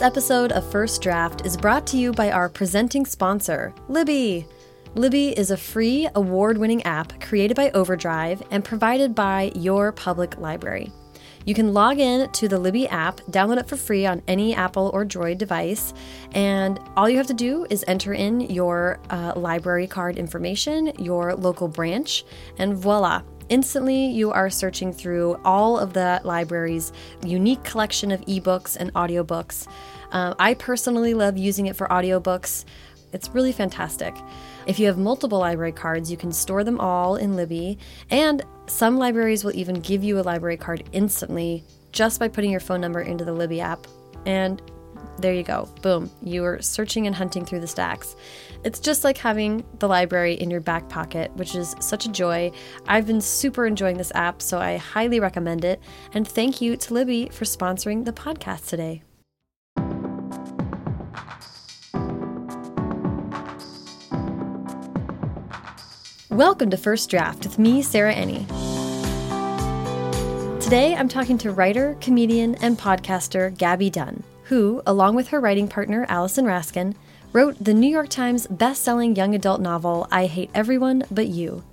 This episode of First Draft is brought to you by our presenting sponsor, Libby. Libby is a free, award winning app created by Overdrive and provided by your public library. You can log in to the Libby app, download it for free on any Apple or Droid device, and all you have to do is enter in your uh, library card information, your local branch, and voila, Instantly, you are searching through all of the library's unique collection of ebooks and audiobooks. Uh, I personally love using it for audiobooks. It's really fantastic. If you have multiple library cards, you can store them all in Libby, and some libraries will even give you a library card instantly just by putting your phone number into the Libby app. And there you go. Boom. You are searching and hunting through the stacks. It's just like having the library in your back pocket, which is such a joy. I've been super enjoying this app, so I highly recommend it. And thank you to Libby for sponsoring the podcast today. Welcome to First Draft with me, Sarah Enni. Today I'm talking to writer, comedian, and podcaster Gaby Dunn, who, along with her writing partner Allison Raskin, wrote the New York Times best-selling young adult novel I Hate Everyone But You.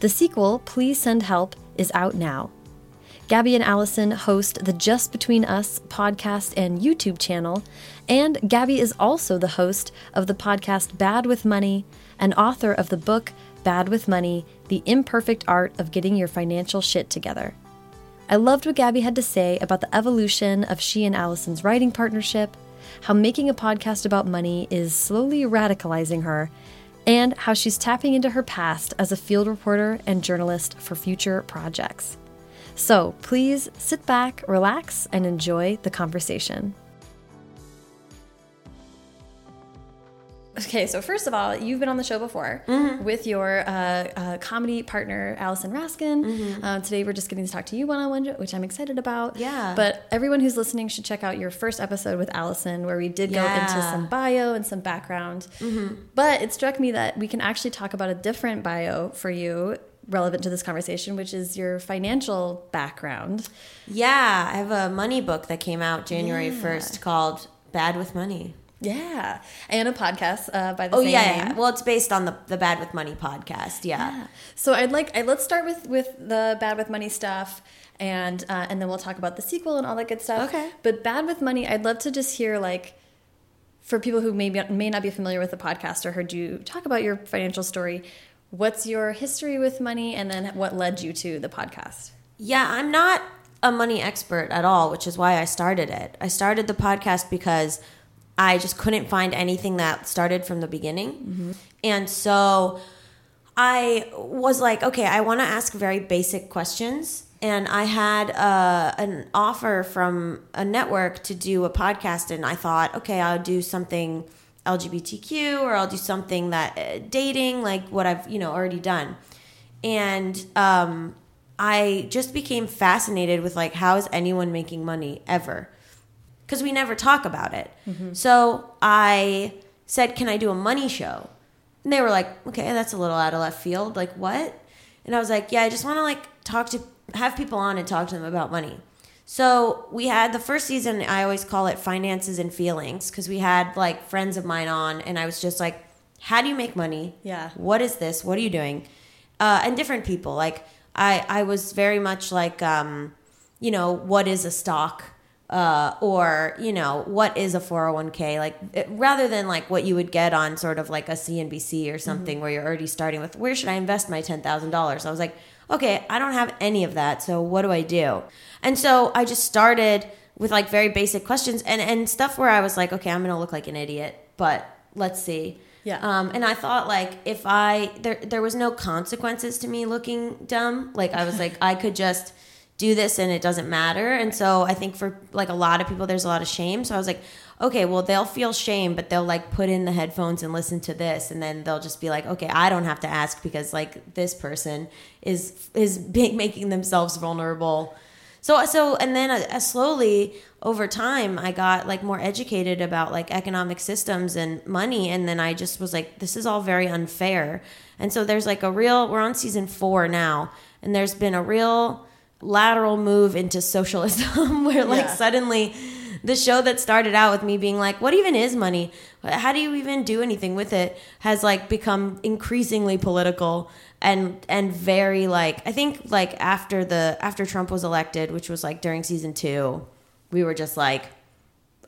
The sequel, Please Send Help, is out now. Gaby and Allison host the Just Between Us podcast and YouTube channel, and Gaby is also the host of the podcast Bad with Money and author of the book Bad with Money The Imperfect Art of Getting Your Financial Shit Together. I loved what Gaby had to say about the evolution of she and Allison's writing partnership how making a podcast about money is slowly radicalizing her, and how she's tapping into her past as a field reporter and journalist for future projects. So please sit back, relax, and enjoy the conversation. Okay, so first of all, you've been on the show before mm -hmm. with your uh, uh, comedy partner Allison Raskin. Mm -hmm. uh, today, we're just getting to talk to you one on one, which I'm excited about. Yeah. But everyone who's listening should check out your first episode with Allison, where we did yeah. go into some bio and some background. Mm -hmm. But it struck me that we can actually talk about a different bio for you relevant to this conversation, which is your financial background. Yeah, I have a money book that came out January yeah. 1st called Bad with Money. Yeah, and a podcast uh, by the oh same yeah, name. yeah, well it's based on the the Bad with Money podcast. Yeah. yeah. So I'd like I, let's start with with the Bad with Money stuff, and uh, and then we'll talk about the sequel and all that good stuff. Okay. But Bad with Money, I'd love to just hear like for people who maybe may not be familiar with the podcast or heard you talk about your financial story. What's your history with money, and then what led you to the podcast? Yeah, I'm not a money expert at all, which is why I started it. I started the podcast because I just couldn't find anything that started from the beginning. Mm-hmm. And so I was like, okay, I want to ask very basic questions. And I had uh, an offer from a network to do a podcast, and I thought, okay, I'll do something LGBTQ or I'll do something that uh, dating, like what I've you know already done. And um, I just became fascinated with like how is anyone making money ever? Because we never talk about it. Mm-hmm. So I said, Can I do a money show? And they were like, Okay, that's a little out of left field. Like, what? And I was like, Yeah, I just want to like talk to, have people on and talk to them about money. So we had the first season, I always call it finances and feelings because we had like friends of mine on, and I was just like, How do you make money? Yeah. What is this? What are you doing? Uh, and different people. Like, I, I was very much like, um, you know, what is a stock? Uh, or you know what is a 401k like it, rather than like what you would get on sort of like a cnbc or something mm-hmm. where you're already starting with where should i invest my $10000 i was like okay i don't have any of that so what do i do and so i just started with like very basic questions and and stuff where i was like okay i'm gonna look like an idiot but let's see yeah. Um, and I thought like if I there there was no consequences to me looking dumb. Like I was like I could just do this and it doesn't matter. And so I think for like a lot of people, there's a lot of shame. So I was like, okay, well, they'll feel shame, but they'll like put in the headphones and listen to this. And then they'll just be like, okay, I don't have to ask because like this person is, is making themselves vulnerable. So, so, and then uh, slowly over time, I got like more educated about like economic systems and money. And then I just was like, this is all very unfair. And so there's like a real, we're on season four now, and there's been a real, lateral move into socialism where like yeah. suddenly the show that started out with me being like, what even is money? How do you even do anything with it? Has like become increasingly political and and very like I think like after the after Trump was elected, which was like during season 2, we were just like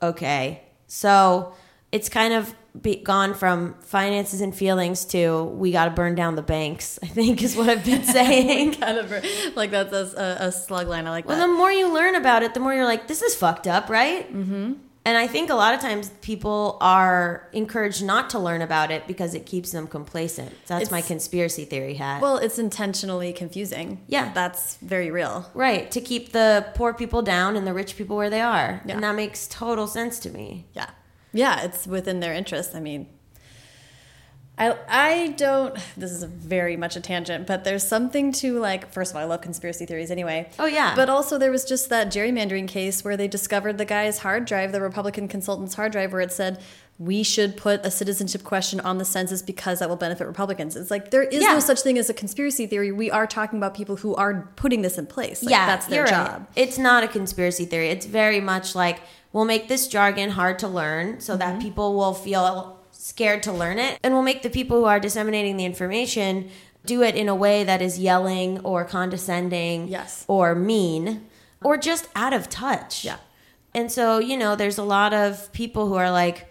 okay. So, it's kind of be gone from finances and feelings to we got to burn down the banks. I think is what I've been saying. kind of like that's a, a, slug line. I like well, that. the more you learn about it, the more you're like, this is fucked up, right? Mm-hmm. And I think a lot of times people are encouraged not to learn about it because it keeps them complacent. That's It's- my conspiracy theory hat. Well, it's intentionally confusing. Yeah. That's very real. right, to keep the poor people down and the rich people where they are. Yeah. And that makes total sense to me. Yeah. Yeah, it's within their interest. I mean, I I don't this is a very much a tangent, but there's something to like first of all, I love conspiracy theories anyway. Oh, yeah. But also there was just that gerrymandering case where they discovered the guy's hard drive, the Republican consultant's hard drive where it said we should put a citizenship question on the census because that will benefit Republicans. It's like there is Yeah. no such thing as a conspiracy theory. We are talking about people who are putting this in place. Like, yeah, that's their job. Right. It's not a conspiracy theory. It's very much like we'll make this jargon hard to learn so that Mm-hmm. people will feel scared to learn it, and we'll make the people who are disseminating the information do it in a way that is yelling or condescending, Yes. or mean, or just out of touch. Yeah. And so you know, there's a lot of people who are like,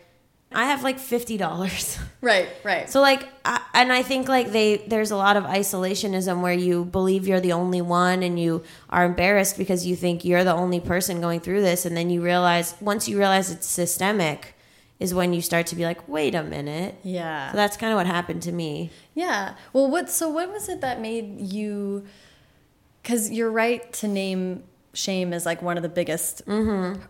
I have like fifty dollars. Right, right. So like, I, and I think like they there's a lot of isolationism where you believe you're the only one and you are embarrassed because you think you're the only person going through this, and then you realize once you realize it's systemic, is when you start to be like, wait a minute. yeah. So that's kind of what happened to me. Yeah. Well, what? So, what was it that made you? Because you're right to name shame as like one of the biggest Mm-hmm.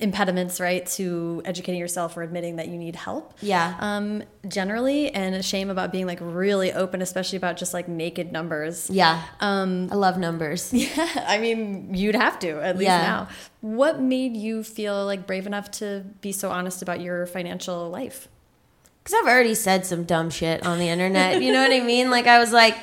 Impediments, right, to educating yourself or admitting that you need help. Yeah. Um, generally, and a shame about being like really open, especially about just like naked numbers. Yeah. Um, I love numbers. yeah. I mean, you'd have to at least Yeah. now. What made you feel like brave enough to be so honest about your financial life? Because I've already said some dumb shit on the internet. You know what I mean? Like I was like,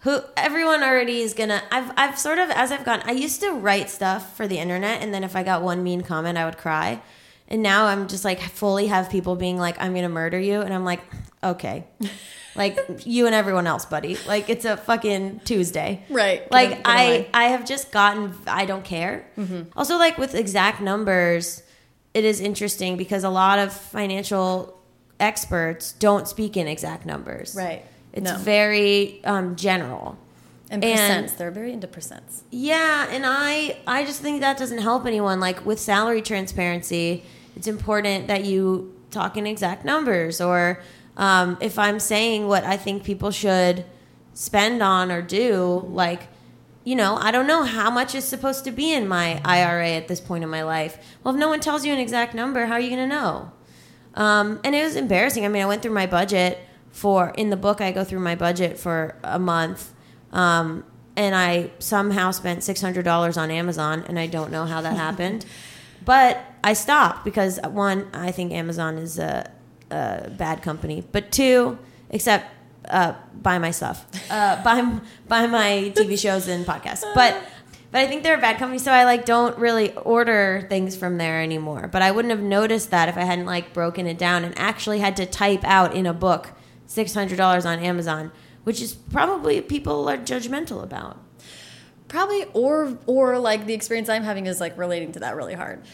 who? Everyone already is gonna. I've I've sort of as I've gone. I used to write stuff for the internet, and then if I got one mean comment, I would cry. And now I'm just like fully have people being like, "I'm gonna murder you," and I'm like, okay, like you and everyone else, buddy. Like it's a fucking Tuesday, Right. Like I line. I have just gotten. I don't care. Also, like with exact numbers, it is interesting because a lot of financial experts don't speak in exact numbers. Right. It's No. very um, general. And and- percents. They're very into percents. Yeah, and I I just think that doesn't help anyone. Like with salary transparency, it's important that you talk in exact numbers. Or um, if I'm saying what I think people should spend on or do, like you know, I don't know how much is supposed to be in my IRA at this point in my life. Well, if no one tells you an exact number, how are you going to know? Um, and it was embarrassing. I mean, I went through my budget for in the book. I go through my budget for a month, um, and I somehow spent six hundred dollars on Amazon, and I don't know how that happened. But I stopped because one, I think Amazon is a, a bad company, but two, except uh, buy my stuff, uh, buy buy my TV shows and podcasts, but. But I think they're a bad company, so I like don't really order things from there anymore. But I wouldn't have noticed that if I hadn't like broken it down and actually had to type out in a book six hundred dollars on Amazon, which is probably people are judgmental about. Probably or or like the experience I'm having is like relating to that really hard.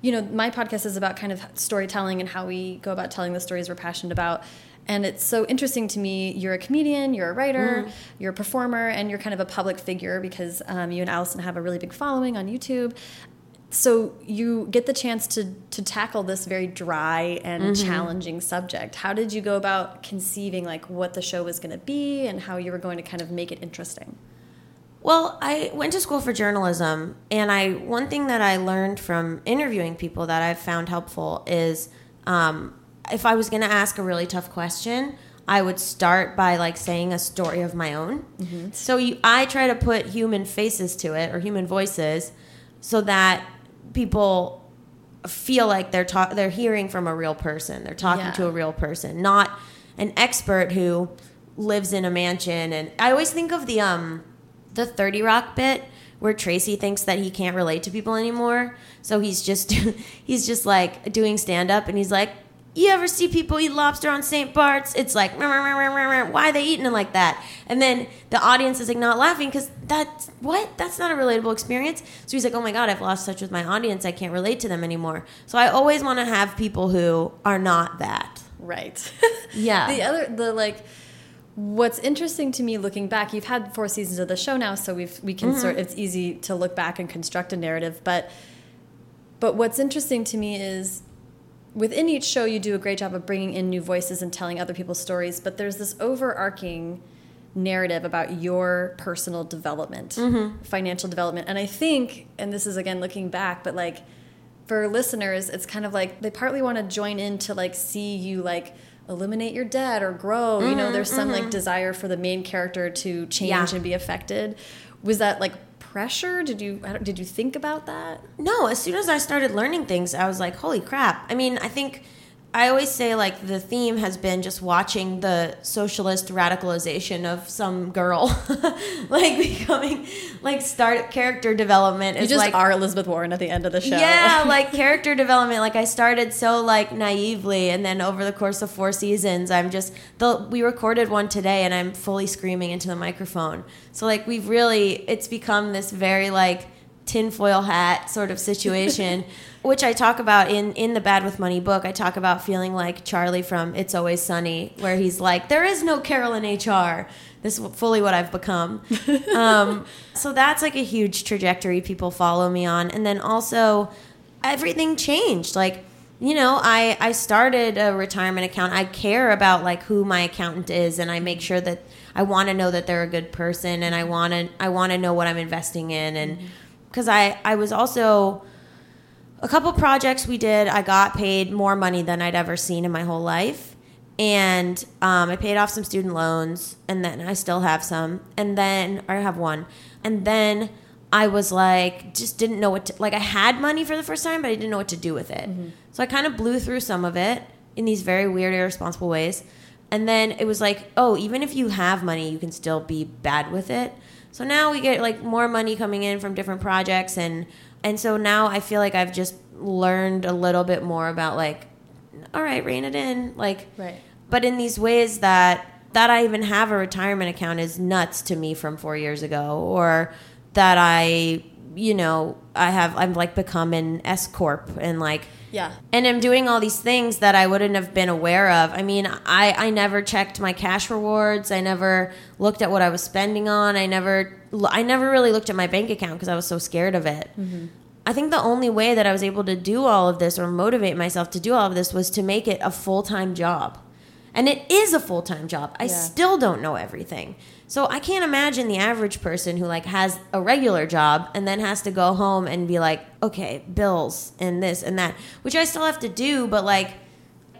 You know, my podcast is about kind of storytelling and how we go about telling the stories we're passionate about. And it's so interesting to me. You're a comedian, you're a writer, you're a performer, and you're kind of a public figure because um, you and Allison have a really big following on YouTube. So you get the chance to to tackle this very dry and challenging subject. How did you go about conceiving like what the show was going to be and how you were going to kind of make it interesting? Well, I went to school for journalism, and I one thing that I learned from interviewing people that I've found helpful is um, if I was going to ask a really tough question, I would start by like saying a story of my own. So you, I try to put human faces to it or human voices, so that people feel like they're talk they're hearing from a real person. They're talking Yeah. to a real person, not an expert who lives in a mansion. And I always think of the um the 30 Rock bit where Tracy thinks that he can't relate to people anymore. So he's just he's just like doing stand up and he's like, "You ever see people eat lobster on St. Bart's? It's like, "Meh, meh, meh, meh, meh, meh. why are they eating it like that?" And then the audience is like not laughing cuz that's what? That's not a relatable experience. So he's like, "Oh my god, I've lost touch with my audience. I can't relate to them anymore." So I always want to have people who are not that. Right. Yeah. the other the like what's interesting to me looking back, you've had four seasons of the show now, so we've we can sort mm-hmm. it's easy to look back and construct a narrative, but but what's interesting to me is within each show you do a great job of bringing in new voices and telling other people's stories, but there's this overarching narrative about your personal development, mm-hmm. financial development. And I think, and this is again looking back, but like for listeners, it's kind of like they partly want to join in to like see you like eliminate your debt or grow. you know, mm-hmm, there's some like mm-hmm. desire for the main character to change Yeah. and be affected. Was that like pressure? Did you did you think about that? No, as soon as I started learning things, I was like, holy crap. I mean, I think I always say like the theme has been just watching the socialist radicalization of some girl, like becoming like start character development You is just like are Elizabeth Warren at the end of the show. yeah, like character development. Like I started so like naively, and then over the course of four seasons, I'm just the we recorded one today, and I'm fully screaming into the microphone. So like we've really, it's become this very like tinfoil hat sort of situation, which I talk about in in the Bad with Money book. I talk about feeling like Charlie from It's Always Sunny, where he's like, there is no Carol in HR. This is fully what I've become. um, so that's like a huge trajectory people follow me on, and then also everything changed. Like you know, I I started a retirement account. I care about like who my accountant is, and I make sure that I want to know that they're a good person, and I want to I want to know what I'm investing in, and because I I was also a couple projects we did, I got paid more money than I'd ever seen in my whole life. And um, I paid off some student loans, and then I still have some. And then I have one. And then I was like, just didn't know what to, like, I had money for the first time, but I didn't know what to do with it. So I kind of blew through some of it in these very weird, irresponsible ways. And then it was like, oh, even if you have money, you can still be bad with it. So now we get like more money coming in from different projects and and so now I feel like I've just learned a little bit more about like all right, rein it in. Like Right. but in these ways that that I even have a retirement account is nuts to me from 4 years ago or that I you know, I have I'm like become an S corp and like Yeah. and I'm doing all these things that I wouldn't have been aware of. I mean, I, I never checked my cash rewards. I never looked at what I was spending on. I never I never really looked at my bank account because I was so scared of it. Mm-hmm. I think the only way that I was able to do all of this or motivate myself to do all of this was to make it a full time job. And it is a full time job. I Yeah. still don't know everything. So I can't imagine the average person who like has a regular job and then has to go home and be like, okay, bills and this and that, which I still have to do, but like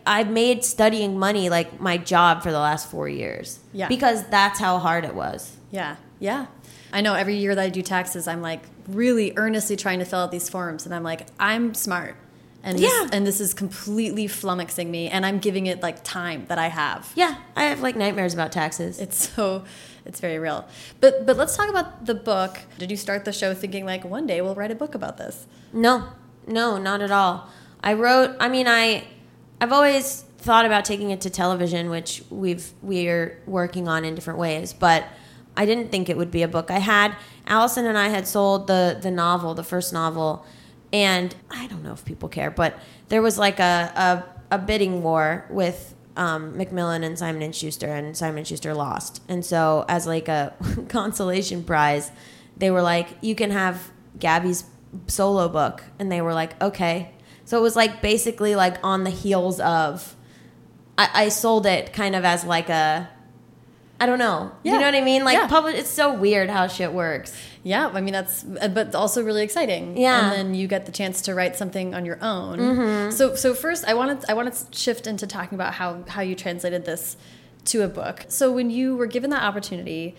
I've made studying money like my job for the last four years. Yeah. Because that's how hard it was. Yeah, yeah. I know every year that I do taxes, I'm like really earnestly trying to fill out these forms, and I'm like, I'm smart, and this, Yeah. and this is completely flummoxing me, and I'm giving it like time that I have. Yeah. I have like nightmares about taxes. It's so, it's very real. But but let's talk about the book. Did you start the show thinking like one day we'll write a book about this? No, no, not at all. I wrote. I mean, I, I've always thought about taking it to television, which we've we're working on in different ways, but I didn't think it would be a book. I had Allison and I had sold the the novel, the first novel, and I don't know if people care, but there was like a a, a bidding war with. Um, Macmillan and Simon and Schuster, and Simon and Schuster lost. And so, as like a consolation prize, they were like, "You can have Gaby's solo book," and they were like, "Okay." So it was like basically like on the heels of. I, I sold it kind of as like a. I don't know. Yeah. You know what I mean? Like Yeah. public. It's so weird how shit works. Yeah, I mean that's, uh, but also really exciting. Yeah. and then you get the chance to write something on your own. So, so first, I wanted I wanted to shift into talking about how how you translated this to a book. So, when you were given that opportunity,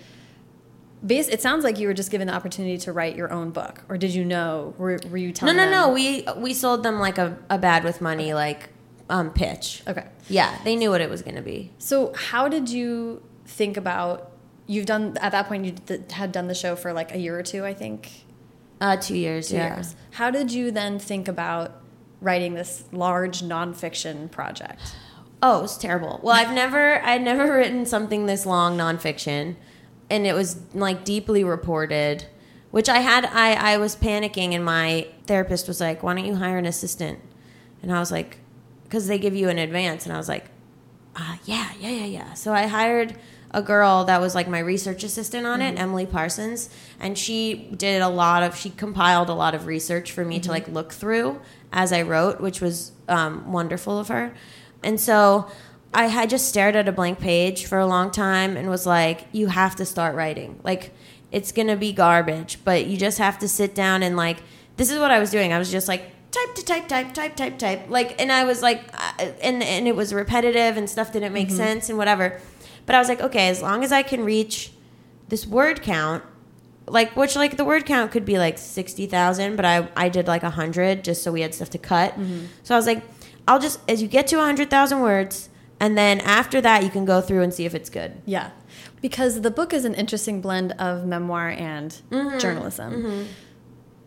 base it sounds like you were just given the opportunity to write your own book, or did you know? Were, were you No, telling? no, them- no. We we sold them like a, a bad with money like um pitch. Okay. Yeah, they knew what it was going to be. So, how did you think about? You've done at that point. You had done the show for like a year or two, I think. Uh, two years. Two yeah. years. How did you then think about writing this large nonfiction project? Oh, it was terrible. Well, I've never I'd never written something this long nonfiction, and it was like deeply reported. Which I had I I was panicking, and my therapist was like, "Why don't you hire an assistant?" And I was like, "Because they give you an advance," and I was like, uh, "Yeah, yeah, yeah, yeah." So I hired a girl that was like my research assistant on it, Emily Parsons, and she did a lot of she compiled a lot of research for me to like look through as I wrote, which was um, wonderful of her. And so I had just stared at a blank page for a long time and was like, "You have to start writing. Like it's gonna be garbage, but you just have to sit down and like." This is what I was doing. I was just like type to type type type type type like and i was like uh, and and it was repetitive and stuff didn't make sense and whatever but i was like okay as long as i can reach this word count like which like the word count could be like 60,000 but I I did like 100 just so we had stuff to cut. Mm-hmm. So I was like I'll just as you get to 100,000 words and then after that you can go through and see if it's good. Yeah. Because the book is an interesting blend of memoir and mm-hmm. journalism. Mm-hmm.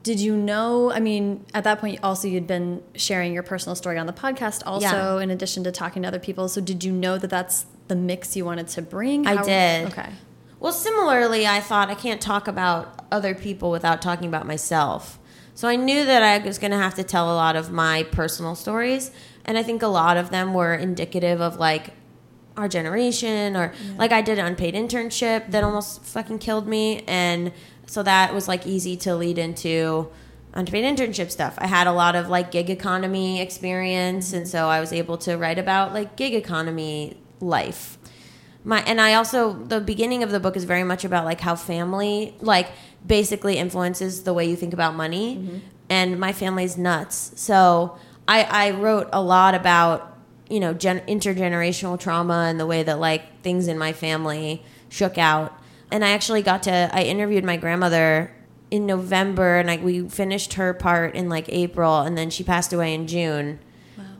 Did you know? I mean, at that point, also you'd been sharing your personal story on the podcast, also Yeah. in addition to talking to other people. So, did you know that that's the mix you wanted to bring? I How- did. Okay. Well, similarly, I thought I can't talk about other people without talking about myself. So I knew that I was going to have to tell a lot of my personal stories, and I think a lot of them were indicative of like our generation or like I did an unpaid internship that almost fucking killed me and so that was like easy to lead into unpaid internship stuff. I had a lot of like gig economy experience and so I was able to write about like gig economy life. My and I also the beginning of the book is very much about like how family like basically influences the way you think about money. Mm-hmm. And my family's nuts. So I I wrote a lot about you know gen- intergenerational trauma and the way that like things in my family shook out. And I actually got to I interviewed my grandmother in November and I, we finished her part in like April and then she passed away in June.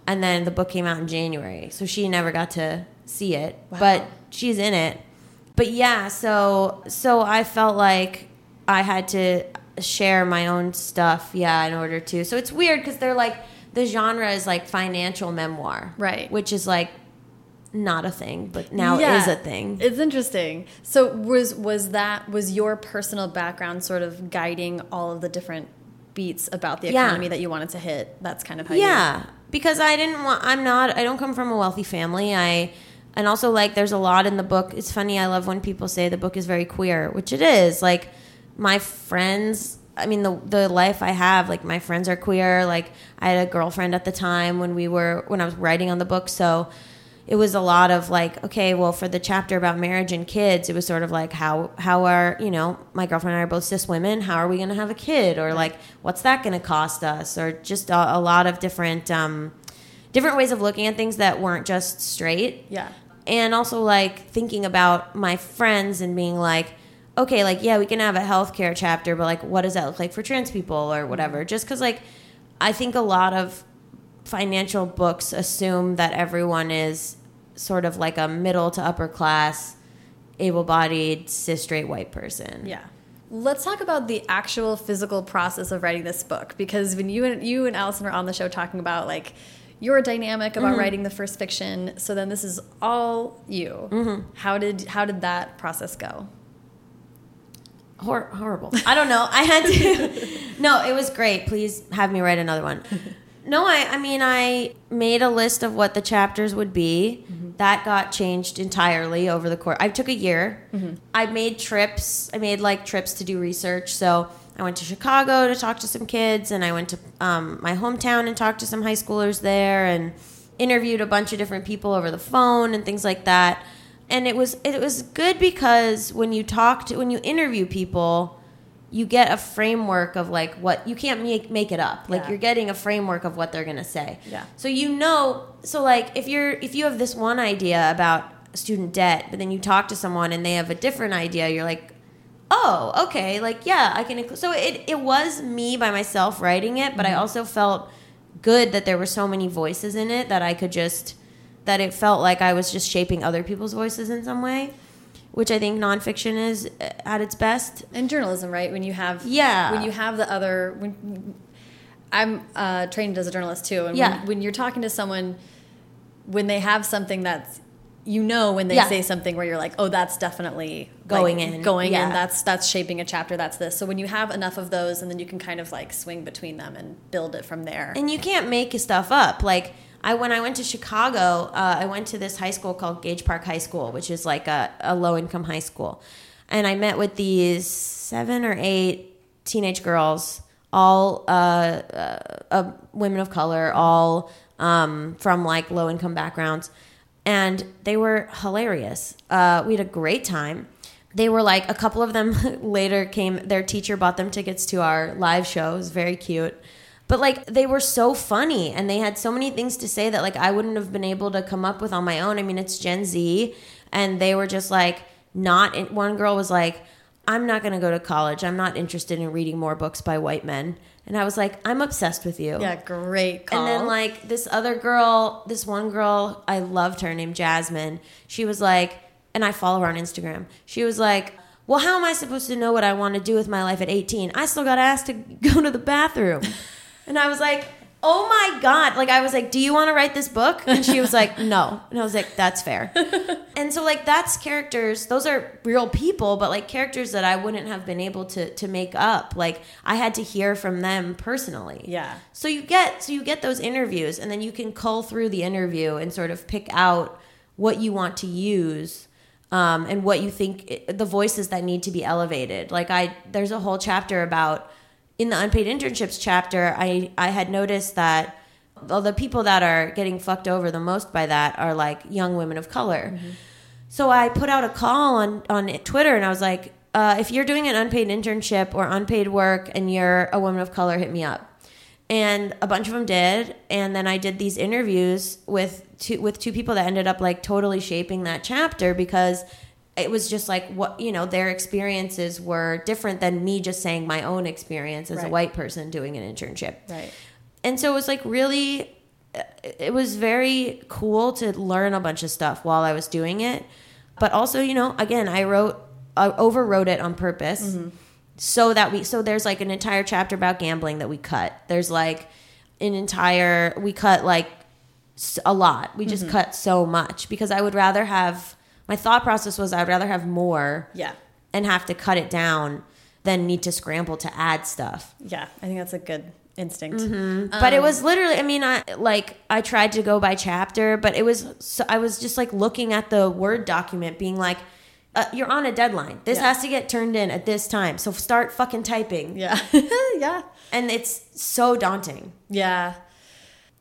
And then the book came out in January, so she never got to see it, Wow. but she's in it. But yeah, so so I felt like I had to share my own stuff, yeah, in order to. So it's weird because they're like the genre is like financial memoir, Right. Which is like not a thing, but now Yeah. is a thing. It's interesting. So, was was that was your personal background sort of guiding all of the different beats about the Yeah. economy that you wanted to hit? That's kind of how you. yeah because i didn't want i'm not i don't come from a wealthy family i and also like there's a lot in the book. It's funny i love when people say the book is very queer which it is. Like my friends i mean the the life i have like my friends are queer. Like i had a girlfriend at the time when we were when i was writing on the book. So it was a lot of like okay well for the chapter about marriage and kids it was sort of like how how are you know my girlfriend and i are both cis women. How are we going to have a kid? Or like what's that going to cost us? Or just a, a lot of different um different ways of looking at things that weren't just straight. Yeah. And also like thinking about my friends and being like okay like yeah we can have a healthcare chapter but like what does that look like for trans people or whatever? Mm-hmm. Just because like i think a lot of financial books assume that everyone is sort of like a middle to upper class able-bodied cis straight white person. Yeah. Let's talk about the actual physical process of writing this book because when you and you and Allison were on the show talking about like your dynamic about Mm-hmm. writing the first fiction, so then this is all you. Mm-hmm. How did how did that process go? Hor- horrible. I don't know. I had to. no, it was great. Please have me write another one. No, I. I mean, I made a list of what the chapters would be. That got changed entirely over the course. I took a year. I made trips. I made like trips to do research. So I went to Chicago to talk to some kids, and I went to um, my hometown and talked to some high schoolers there, and interviewed a bunch of different people over the phone and things like that and it was it was good because when you talk to when you interview people you get a framework of like what you can't make make it up like Yeah. you're getting a framework of what they're going to say Yeah. so you know so like if you're if you have this one idea about student debt but then you talk to someone and they have a different idea you're like oh okay like yeah i can include so it, it was me by myself writing it but i also felt good that there were so many voices in it that i could just that it felt like i was just shaping other people's voices in some way which I think nonfiction is uh, at its best. in journalism, right? When you have Yeah. when you have the other when I'm uh, trained as a journalist too, and Yeah. when, when you're talking to someone when they have something that's you know when they Yeah. say something where you're like, oh, that's definitely Going like, in, going yeah. in. That's that's shaping a chapter. That's this. So when you have enough of those, and then you can kind of like swing between them and build it from there. And you can't make stuff up. Like I when I went to Chicago, uh, I went to this high school called Gage Park High School, which is like a, a low income high school, and I met with these seven or eight teenage girls, all uh, uh, uh, women of color, all um, from like low income backgrounds, and they were hilarious. Uh, we had a great time. They were like a couple of them later came. Their teacher bought them tickets to our live show. It was very cute. But like they were so funny and they had so many things to say that like I wouldn't have been able to come up with on my own. I mean, it's Gen Z and they were just like not in, one girl was like I'm not going to go to college. I'm not interested in reading more books by white men. And I was like, I'm obsessed with you. yeah, great call. And then like this other girl, this one girl, I loved her named Jasmine. She was like, and I follow her on Instagram. She was like, "Well, how am I supposed to know what I want to do with my life at 18? I still got asked to go to the bathroom." and I was like, "Oh my god." Like I was like, "Do you want to write this book?" And she was like, "No." And I was like, "That's fair." and so like that's characters those are real people but like characters that i wouldn't have been able to to make up like i had to hear from them personally Yeah. so you get so you get those interviews and then you can cull through the interview and sort of pick out what you want to use um, and what you think the voices that need to be elevated like i there's a whole chapter about in the unpaid internships chapter i i had noticed that well, the people that are getting fucked over the most by that are like young women of color. So I put out a call on on Twitter and I was like, uh, if you're doing an unpaid internship or unpaid work and you're a woman of color, hit me up. And a bunch of them did, and then I did these interviews with two with two people that ended up like totally shaping that chapter because it was just like what you know their experiences were different than me just saying my own experience as a white person doing an internship. Right. and so it was like really uh, it was very cool to learn a bunch of stuff while i was doing it. But also you know again i wrote i overwrote it on purpose mm-hmm. so that we so there's like an entire chapter about gambling that we cut. There's like an entire we cut like a lot. We just mm-hmm. cut so much because i would rather have my thought process was i'd rather have more Yeah. and have to cut it down than need to scramble to add stuff Yeah. I think that's a good instinct. but it was literally i mean i like i tried to go by chapter but it was so i was just like looking at the word document being like uh, you're on a deadline this Yeah. has to get turned in at this time so start fucking typing Yeah. yeah. and it's so daunting Yeah.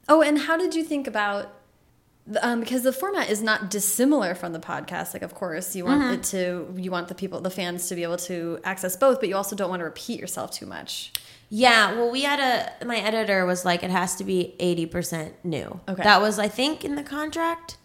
Oh, and how did you think about? Um, because the format is not dissimilar from the podcast. Like, of course, you want it to, you want the people, the fans, to be able to access both, but you also don't want to repeat yourself too much. yeah well we had a my editor was like it has to be 80% new Okay. that was i think in the contract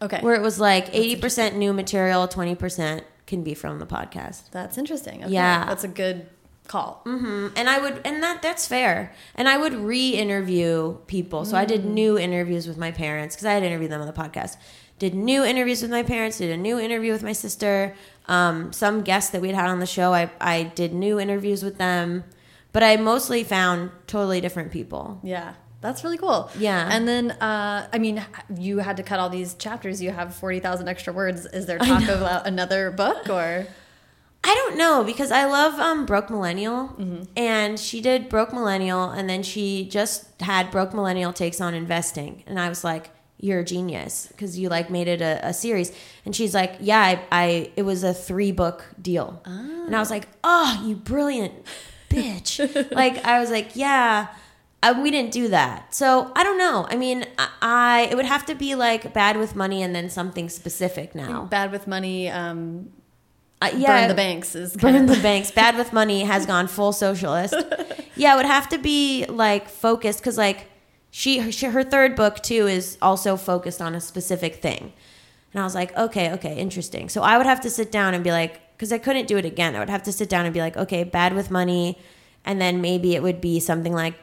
Okay, where it was like 80% new material 20% can be from the podcast that's interesting. Okay. Yeah. that's a good call. Mm-hmm. and I would, and that that's fair. And I would re-interview people. So I did new interviews with my parents because I had interviewed them on the podcast. Did new interviews with my parents. Did a new interview with my sister. Um, some guests that we'd had on the show, I I did new interviews with them. But I mostly found totally different people. Yeah, that's really cool. Yeah. and then uh, I mean, you had to cut all these chapters. You have forty thousand extra words. Is there talk about another book or? I don't know because I love um, Broke Millennial, and she did Broke Millennial, and then she just had Broke Millennial takes on investing, and I was like, "You're a genius" because you like made it a, a series, and she's like, "Yeah, I, I it was a three book deal," and I was like, "Oh, you brilliant bitch!" like I was like, "Yeah." Uh, we didn't do that, so I don't know. I mean, I, I it would have to be like bad with money and then something specific now. Bad with money. Um, Uh, yeah, burn the banks is burn the banks. Bad with money has gone full socialist. Yeah it would have to be like focused because like she her, she- her third book too is also focused on a specific thing. And i was like okay okay interesting. So i would have to sit down and be like because i couldn't do it again. I would have to sit down and be like okay bad with money. And then maybe it would be something like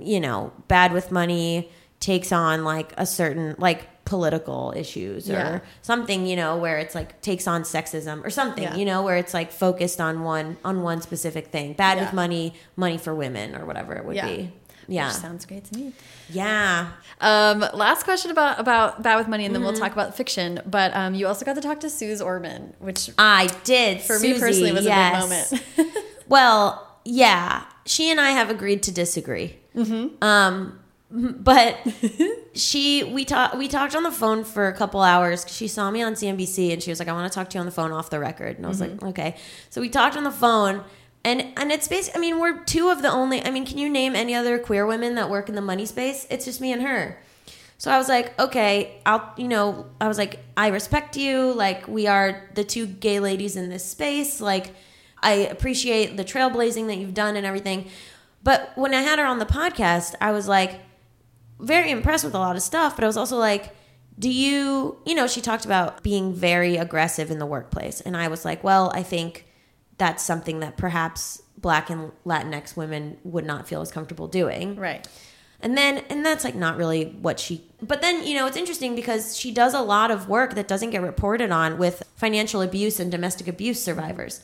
you know bad with money takes on like a certain like political issues or something, you know, where it's like takes on sexism or something, Yeah. you know, where it's like focused on one on one specific thing. Bad Yeah. with money, money for women or whatever it would Yeah. be. Yeah. Which sounds great to me. yeah. Um, last question about about Bad with Money, and then Mm-hmm. we'll talk about fiction. But um, you also got to talk to Suze Orman, which I did. for me personally was yes. a big moment. Well, yeah, she and I have agreed to disagree. Mm-hmm. Um, but she we talked we talked on the phone for a couple hours. She saw me on CNBC and she was like, "I want to talk to you on the phone off the record." And I was like, mm-hmm. "Okay." So we talked on the phone. And, and it's basically, I mean, we're two of the only, I mean, can you name any other queer women that work in the money space? It's just me and her. So I was like, okay, I'll, you know, I was like, I respect you. Like, we are the two gay ladies in this space. Like, I appreciate the trailblazing that you've done and everything. But when I had her on the podcast, I was like, very impressed with a lot of stuff. But I was also like, do you, you know, she talked about being very aggressive in the workplace. And I was like, well, I think that's something that perhaps Black and Latinx women would not feel as comfortable doing. right. And then, and that's like not really what she, but then, you know, it's interesting because she does a lot of work that doesn't get reported on with financial abuse and domestic abuse survivors.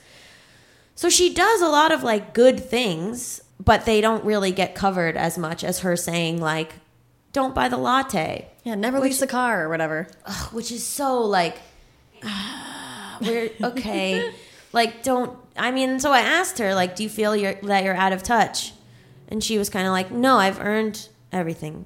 So she does a lot of like good things, but they don't really get covered as much as her saying, like, don't buy the latte, Yeah, never lease the car or whatever. Ugh, which is so like, ah, we're okay. like, don't, I mean, so I asked her, like, do you feel you're, that you're out of touch? And she was kind of like, no, I've earned everything.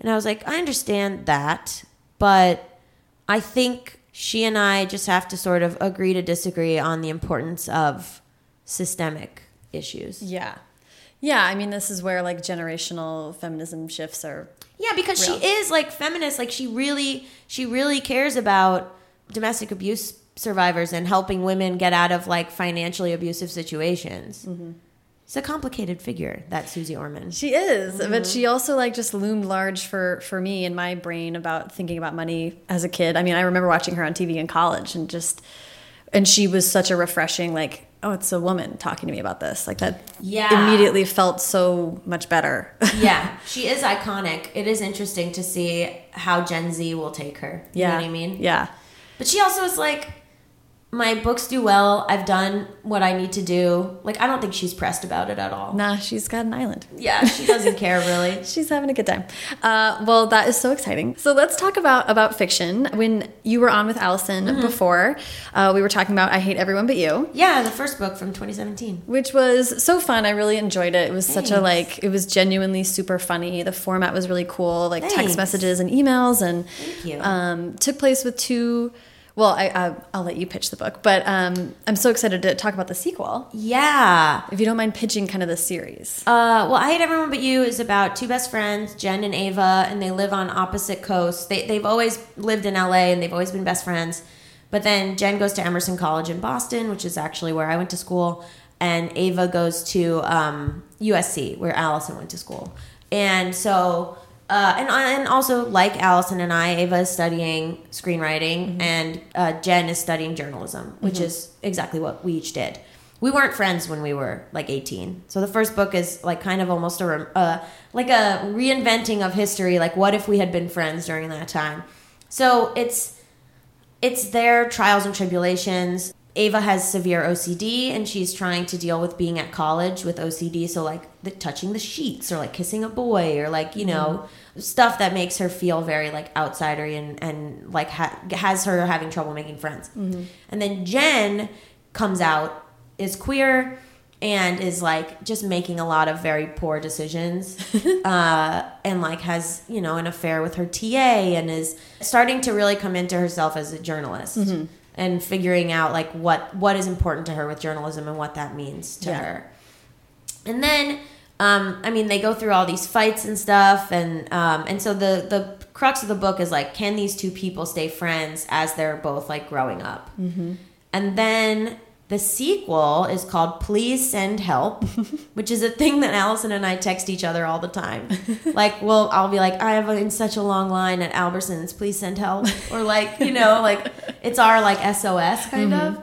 And I was like, I understand that, but I think she and I just have to sort of agree to disagree on the importance of systemic issues. Yeah. Yeah, I mean, this is where like generational feminism shifts are. Yeah, because Real. she is like feminist. Like she really, she really cares about domestic abuse survivors and helping women get out of like financially abusive situations. Mm-hmm. It's a complicated figure, that Suze Orman. She is, Mm-hmm. but she also like just loomed large for for me in my brain about thinking about money as a kid. I mean, I remember watching her on TV in college and just and she was such a refreshing like, oh, it's a woman talking to me about this. Like that Yeah. immediately felt so much better. yeah, she is iconic. It is interesting to see how Gen Z will take her. You yeah. know what I mean? Yeah. But she also is like, my books do well. I've done what I need to do. Like, I don't think she's pressed about it at all. Nah, she's got an island. Yeah, she doesn't care really. She's having a good time. Uh, well, that is so exciting. So let's talk about about fiction. When you were on with Allison Mm-hmm. before, uh, we were talking about "I Hate Everyone But You," Yeah, the first book from 2017. which was so fun. I really enjoyed it. It was such a like. It was genuinely super funny. The format was really cool, like Thanks. text messages and emails, and Thank you. um, took place with two. Well, I, I I'll let you pitch the book, but um, I'm so excited to talk about the sequel. Yeah. If you don't mind pitching kind of the series. Uh, well, I Hate Everyone But You is about two best friends, Jen and Ava, and they live on opposite coasts. They, they've always lived in LA and they've always been best friends. But then Jen goes to Emerson College in Boston, which is actually where I went to school, and Ava goes to um, USC, where Allison went to school. And so, uh, and, and also like Allison and I, Ava is studying screenwriting, and uh, Jen is studying journalism, which is exactly what we each did. We weren't friends when we were like 18 so the first book is like kind of almost a uh, like a reinventing of history like what if we had been friends during that time? So it's it's their trials and tribulations ava has severe ocd and she's trying to deal with being at college with ocd so like the touching the sheets or like kissing a boy or like you know mm-hmm. stuff that makes her feel very like outsidery and and like ha- has her having trouble making friends. Mm-hmm. And then jen comes out is queer and is like just making a lot of very poor decisions uh, and like has you know an affair with her ta and is starting to really come into herself as a journalist mm-hmm. And figuring out like what what is important to her with journalism and what that means to Yeah. her. And then um, I mean they go through all these fights and stuff and um, and so the the crux of the book is like can these two people stay friends as they're both like growing up? And then the sequel is called Please Send Help, which is a thing that Allison and I text each other all the time. Like, well, I'll be like, I have in such a long line at Albertsons, please send help. Or like, you know, like it's our like SOS kind of.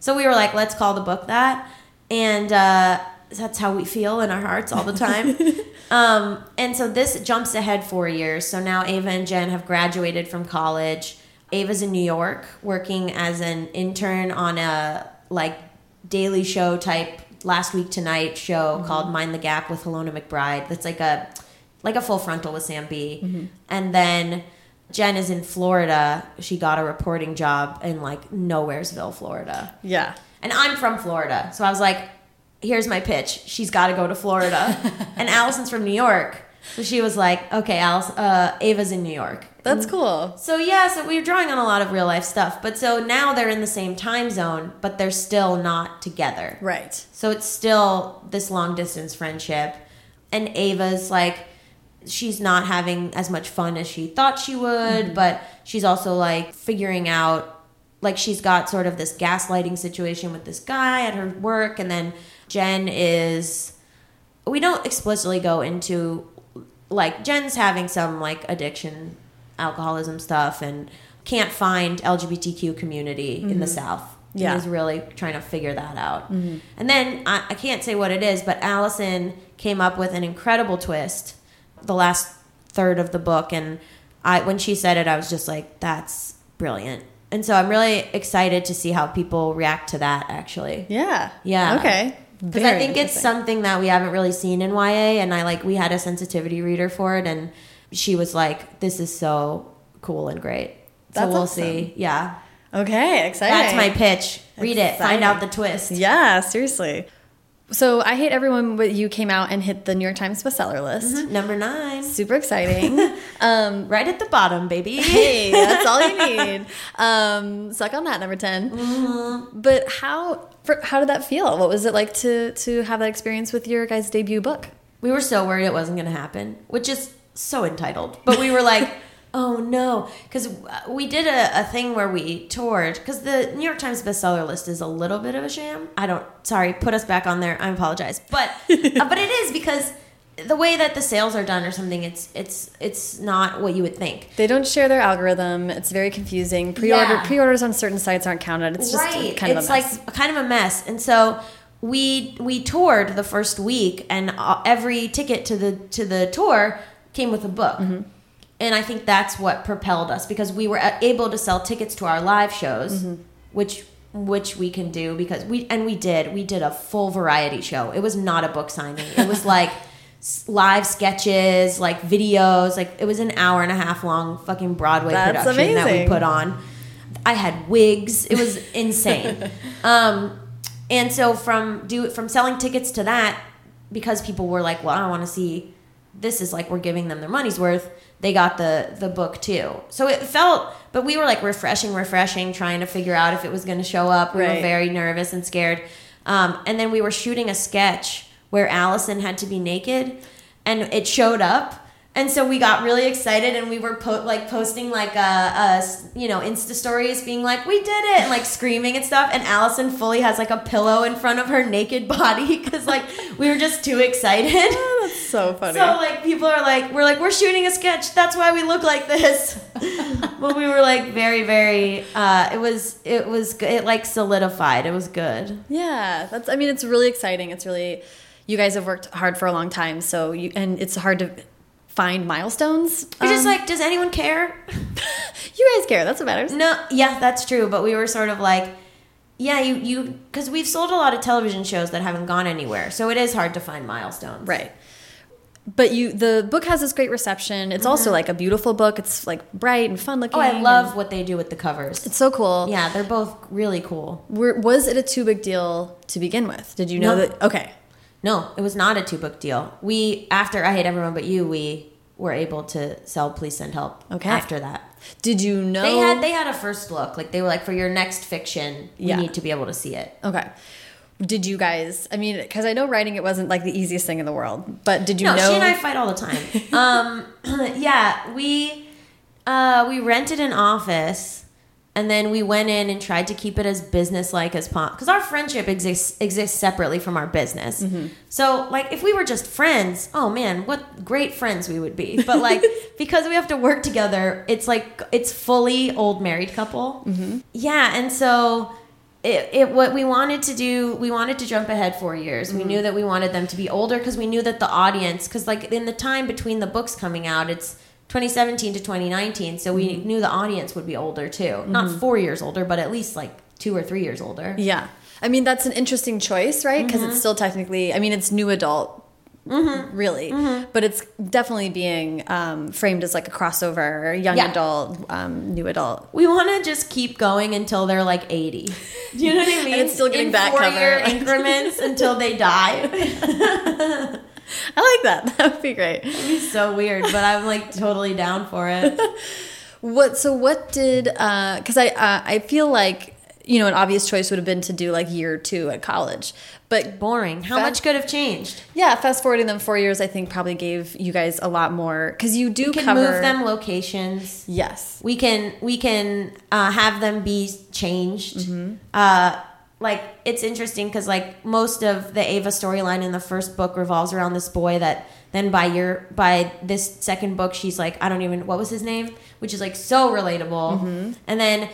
So we were like, let's call the book that. And uh, that's how we feel in our hearts all the time. Um, and so this jumps ahead four years. So now Ava and Jen have graduated from college. Ava's in New York working as an intern on a like daily show type last week tonight show Mm-hmm. called Mind the Gap with Helena McBride. That's like a like a full frontal with Sam Bee. Mm-hmm. And then Jen is in Florida. She got a reporting job in like Nowheresville, Florida. Yeah. And I'm from Florida. So I was like, here's my pitch. She's got to go to Florida. and Allison's from New York. So she was like, okay, Alice, uh, Ava's in New York. That's cool. So yeah, so we were drawing on a lot of real life stuff. But so now they're in the same time zone, but they're still not together. Right. So it's still this long distance friendship. And Ava's like, she's not having as much fun as she thought she would, but she's also like figuring out, like, she's got sort of this gaslighting situation with this guy at her work. And then Gen is, we don't explicitly go into, like, Gen's having some like addiction, alcoholism stuff, and can't find LGBTQ community in the mm-hmm. South. Yeah. Is really trying to figure that out. Mm-hmm. And then I, I can't say what it is, but Allison came up with an incredible twist the last third of the book. And I, when she said it, I was just like, that's brilliant. And so I'm really excited to see how people react to that actually. Yeah. Yeah. Okay. Because I think it's something that we haven't really seen in YA. And I like, we had a sensitivity reader for it. And she was like, this is so cool and great. So That's we'll awesome. see. Yeah. Okay. Exciting. That's my pitch. Read it. Find out the twist. Yeah. Seriously. So I hate everyone, but you came out and hit the New York Times bestseller list. Number nine. Super exciting. um, Right at the bottom, baby. hey, that's all you need. Um, suck on that, number 10 Mm-hmm. But how for, how did that feel? What was it like to to have that experience with your guys' debut book? We were so worried it wasn't going to happen, which is so entitled. But we were like, oh no. Because we did a, a thing where we toured, because the New York Times bestseller list is a little bit of a sham. I don't, sorry, put us back on there. I apologize. But, uh, but it is because the way that the sales are done or something, it's, it's, it's not what you would think. They don't share their algorithm. It's very confusing. Pre-order Yeah. pre-orders on certain sites aren't counted. It's just right. kind of it's a mess. like kind of a mess. And so we we toured the first week, and uh, every ticket to the to the tour came with a book. Mm-hmm. And I think that's what propelled us because we were uh, able to sell tickets to our live shows, Mm-hmm. which which we can do because we and we did we did a full variety show. It was not a book signing. It was like live sketches, like videos, like it was an hour and a half long fucking Broadway That's production that we put on. I had wigs. It was insane. um, and so from do from selling tickets to that, because people were like, "Well, I want to see this." Is like we're giving them their money's worth. They got the the book too. So it felt, but we were like refreshing, refreshing, trying to figure out if it was going to show up. We were very nervous and scared. Um, and then we were shooting a sketch where Allison had to be naked, and it showed up. And so we got really excited, and we were po- like posting like uh, uh you know Insta stories, being like, "We did it!" and like screaming and stuff. And Allison fully has like a pillow in front of her naked body because like we were just too excited. That's so funny. So like people are like, we're like, we're shooting a sketch. That's why we look like this. but we were like very, very. Uh, it was, it was, it like solidified. It was good. yeah, that's. I mean, it's really exciting. It's really. You guys have worked hard for a long time, so you and it's hard to find milestones. You're just Um, like, does anyone care? you guys care. That's what matters. No, yeah, that's true. But we were sort of like, yeah, you, you, because we've sold a lot of television shows that haven't gone anywhere, so it is hard to find milestones. Right. But you, the book has this great reception. It's also like a beautiful book. It's like bright and fun looking. Mm-hmm. Oh, I love what they do with the covers. It's so cool. Yeah, they're both really cool. Were, was it a too big deal to begin with? Did you know No. that? Okay. No, it was not a two book deal. We after I hate everyone but you, we were able to sell Please Send Help. Okay. After that, Did you know they had they had a first look. Like they were like, for your next fiction, you Yeah. need to be able to see it. Okay. Did you guys? I mean, because I know writing it wasn't like the easiest thing in the world, but did you no, know? she and I fight all the time. um, yeah, we uh, we rented an office. And then we went in and tried to keep it as business-like as possible, because our friendship exists exists separately from our business. Mm-hmm. So, like, if we were just friends, oh man, what great friends we would be. But like, because we have to work together, it's like it's fully old married couple. Mm-hmm. Yeah, and so it, it what we wanted to do we wanted to jump ahead four years we knew that we wanted them to be older because we knew that the audience because like in the time between the books coming out it's 2017 to 2019 so we knew the audience would be older too not four years older but at least like two or three years older Yeah. I mean, that's an interesting choice, right? Because Mm-hmm. it's still technically, I mean, it's new adult, Mm-hmm. really, but it's definitely being um, framed as like a crossover, young Yeah. adult, um, new adult. we want to just keep going until they're like 80 do you know what i mean it's still getting in back cover. increments until they die I like that. That would be great. It'd be so weird but i'm like totally down for it What? So, what did? Because I, uh, I feel like you know, an obvious choice would have been to do like year two at college, but boring how Fa- much could have changed yeah, fast forwarding them four years, I think probably gave you guys a lot more because you do we can cover move them locations Yes. we can we can uh, have them be changed Mm-hmm. uh, like it's interesting because like most of the ava storyline in the first book revolves around this boy that then by your by this second book she's like i don't even what was his name? Which is like so relatable. Mm-hmm. and then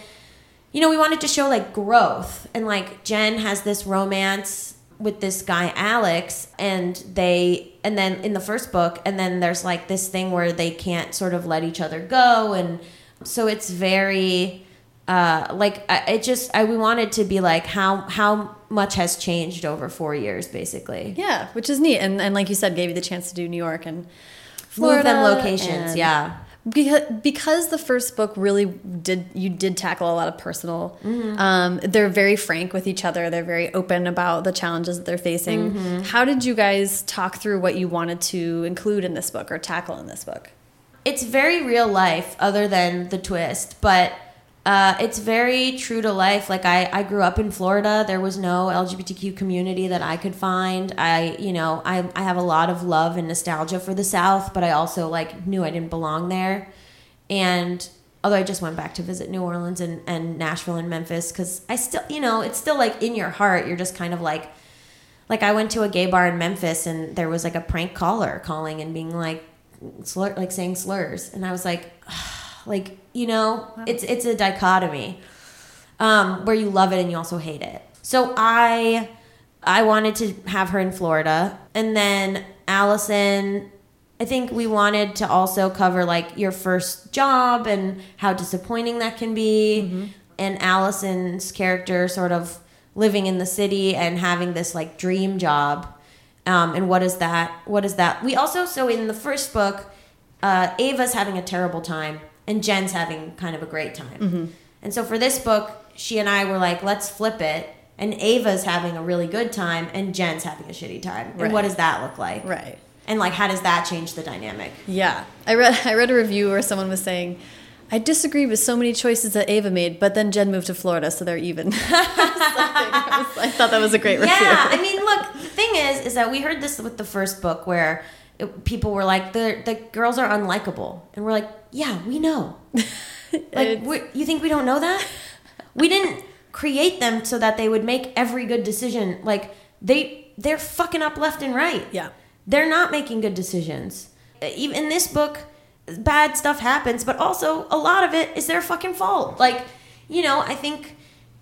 you know we wanted to show like growth. And like Gen has this romance with this guy alex and they and then in the first book and then there's like this thing where they can't sort of let each other go. And so it's very uh like I, it just I, we wanted to be like how how much has changed over four years basically. Yeah, which is neat, and and like you said, gave you the chance to do New York and move them Florida locations and- yeah. Because because the first book really did you did tackle a lot of personal Mm-hmm. um, they're very frank with each other. They're very open about the challenges that they're facing. Mm-hmm. how did you guys talk through what you wanted to include in this book or tackle in this book? It's very real life other than the twist but uh, it's very true to life. Like I, I grew up in florida. There was no lgbtq community that i could find. I you know I, I have a lot of love and nostalgia for the south but i also like knew i didn't belong there. And although i just went back to visit new orleans and, and nashville and memphis because i still you know it's still like in your heart. You're just kind of like like I went to a gay bar in Memphis and there was like a prank caller calling and being like slur like saying slurs. And I was like like you know it's it's a dichotomy um where you love it and you also hate it. So I I wanted to have her in Florida. And then Allison I think we wanted to also cover like your first job and how disappointing that can be. And Allison's character sort of living in the city and having this like dream job um, and what is that what is that? We also so in the first book uh, ava's having a terrible time and Gen's having kind of a great time. Mm-hmm. And so for this book she and i were like let's flip it. And ava's having a really good time and Gen's having a shitty time. And what does that look like? Right. And like how does that change the dynamic? Yeah. I read i read a review where someone was saying I disagree with so many choices that Ava made, but then Gen moved to Florida, so they're even. I, was- I thought that was a great review. Yeah, I mean, look, the thing is, is that we heard this with the first book where it, people were like, the the girls are unlikable, and we're like, yeah, we know. Like, we you think we don't know that? We didn't create them so that they would make every good decision. Like they they're fucking up left and right. Yeah. they're not making good decisions. Even in this book, bad stuff happens, but also a lot of it is their fucking fault. Like, you know, I think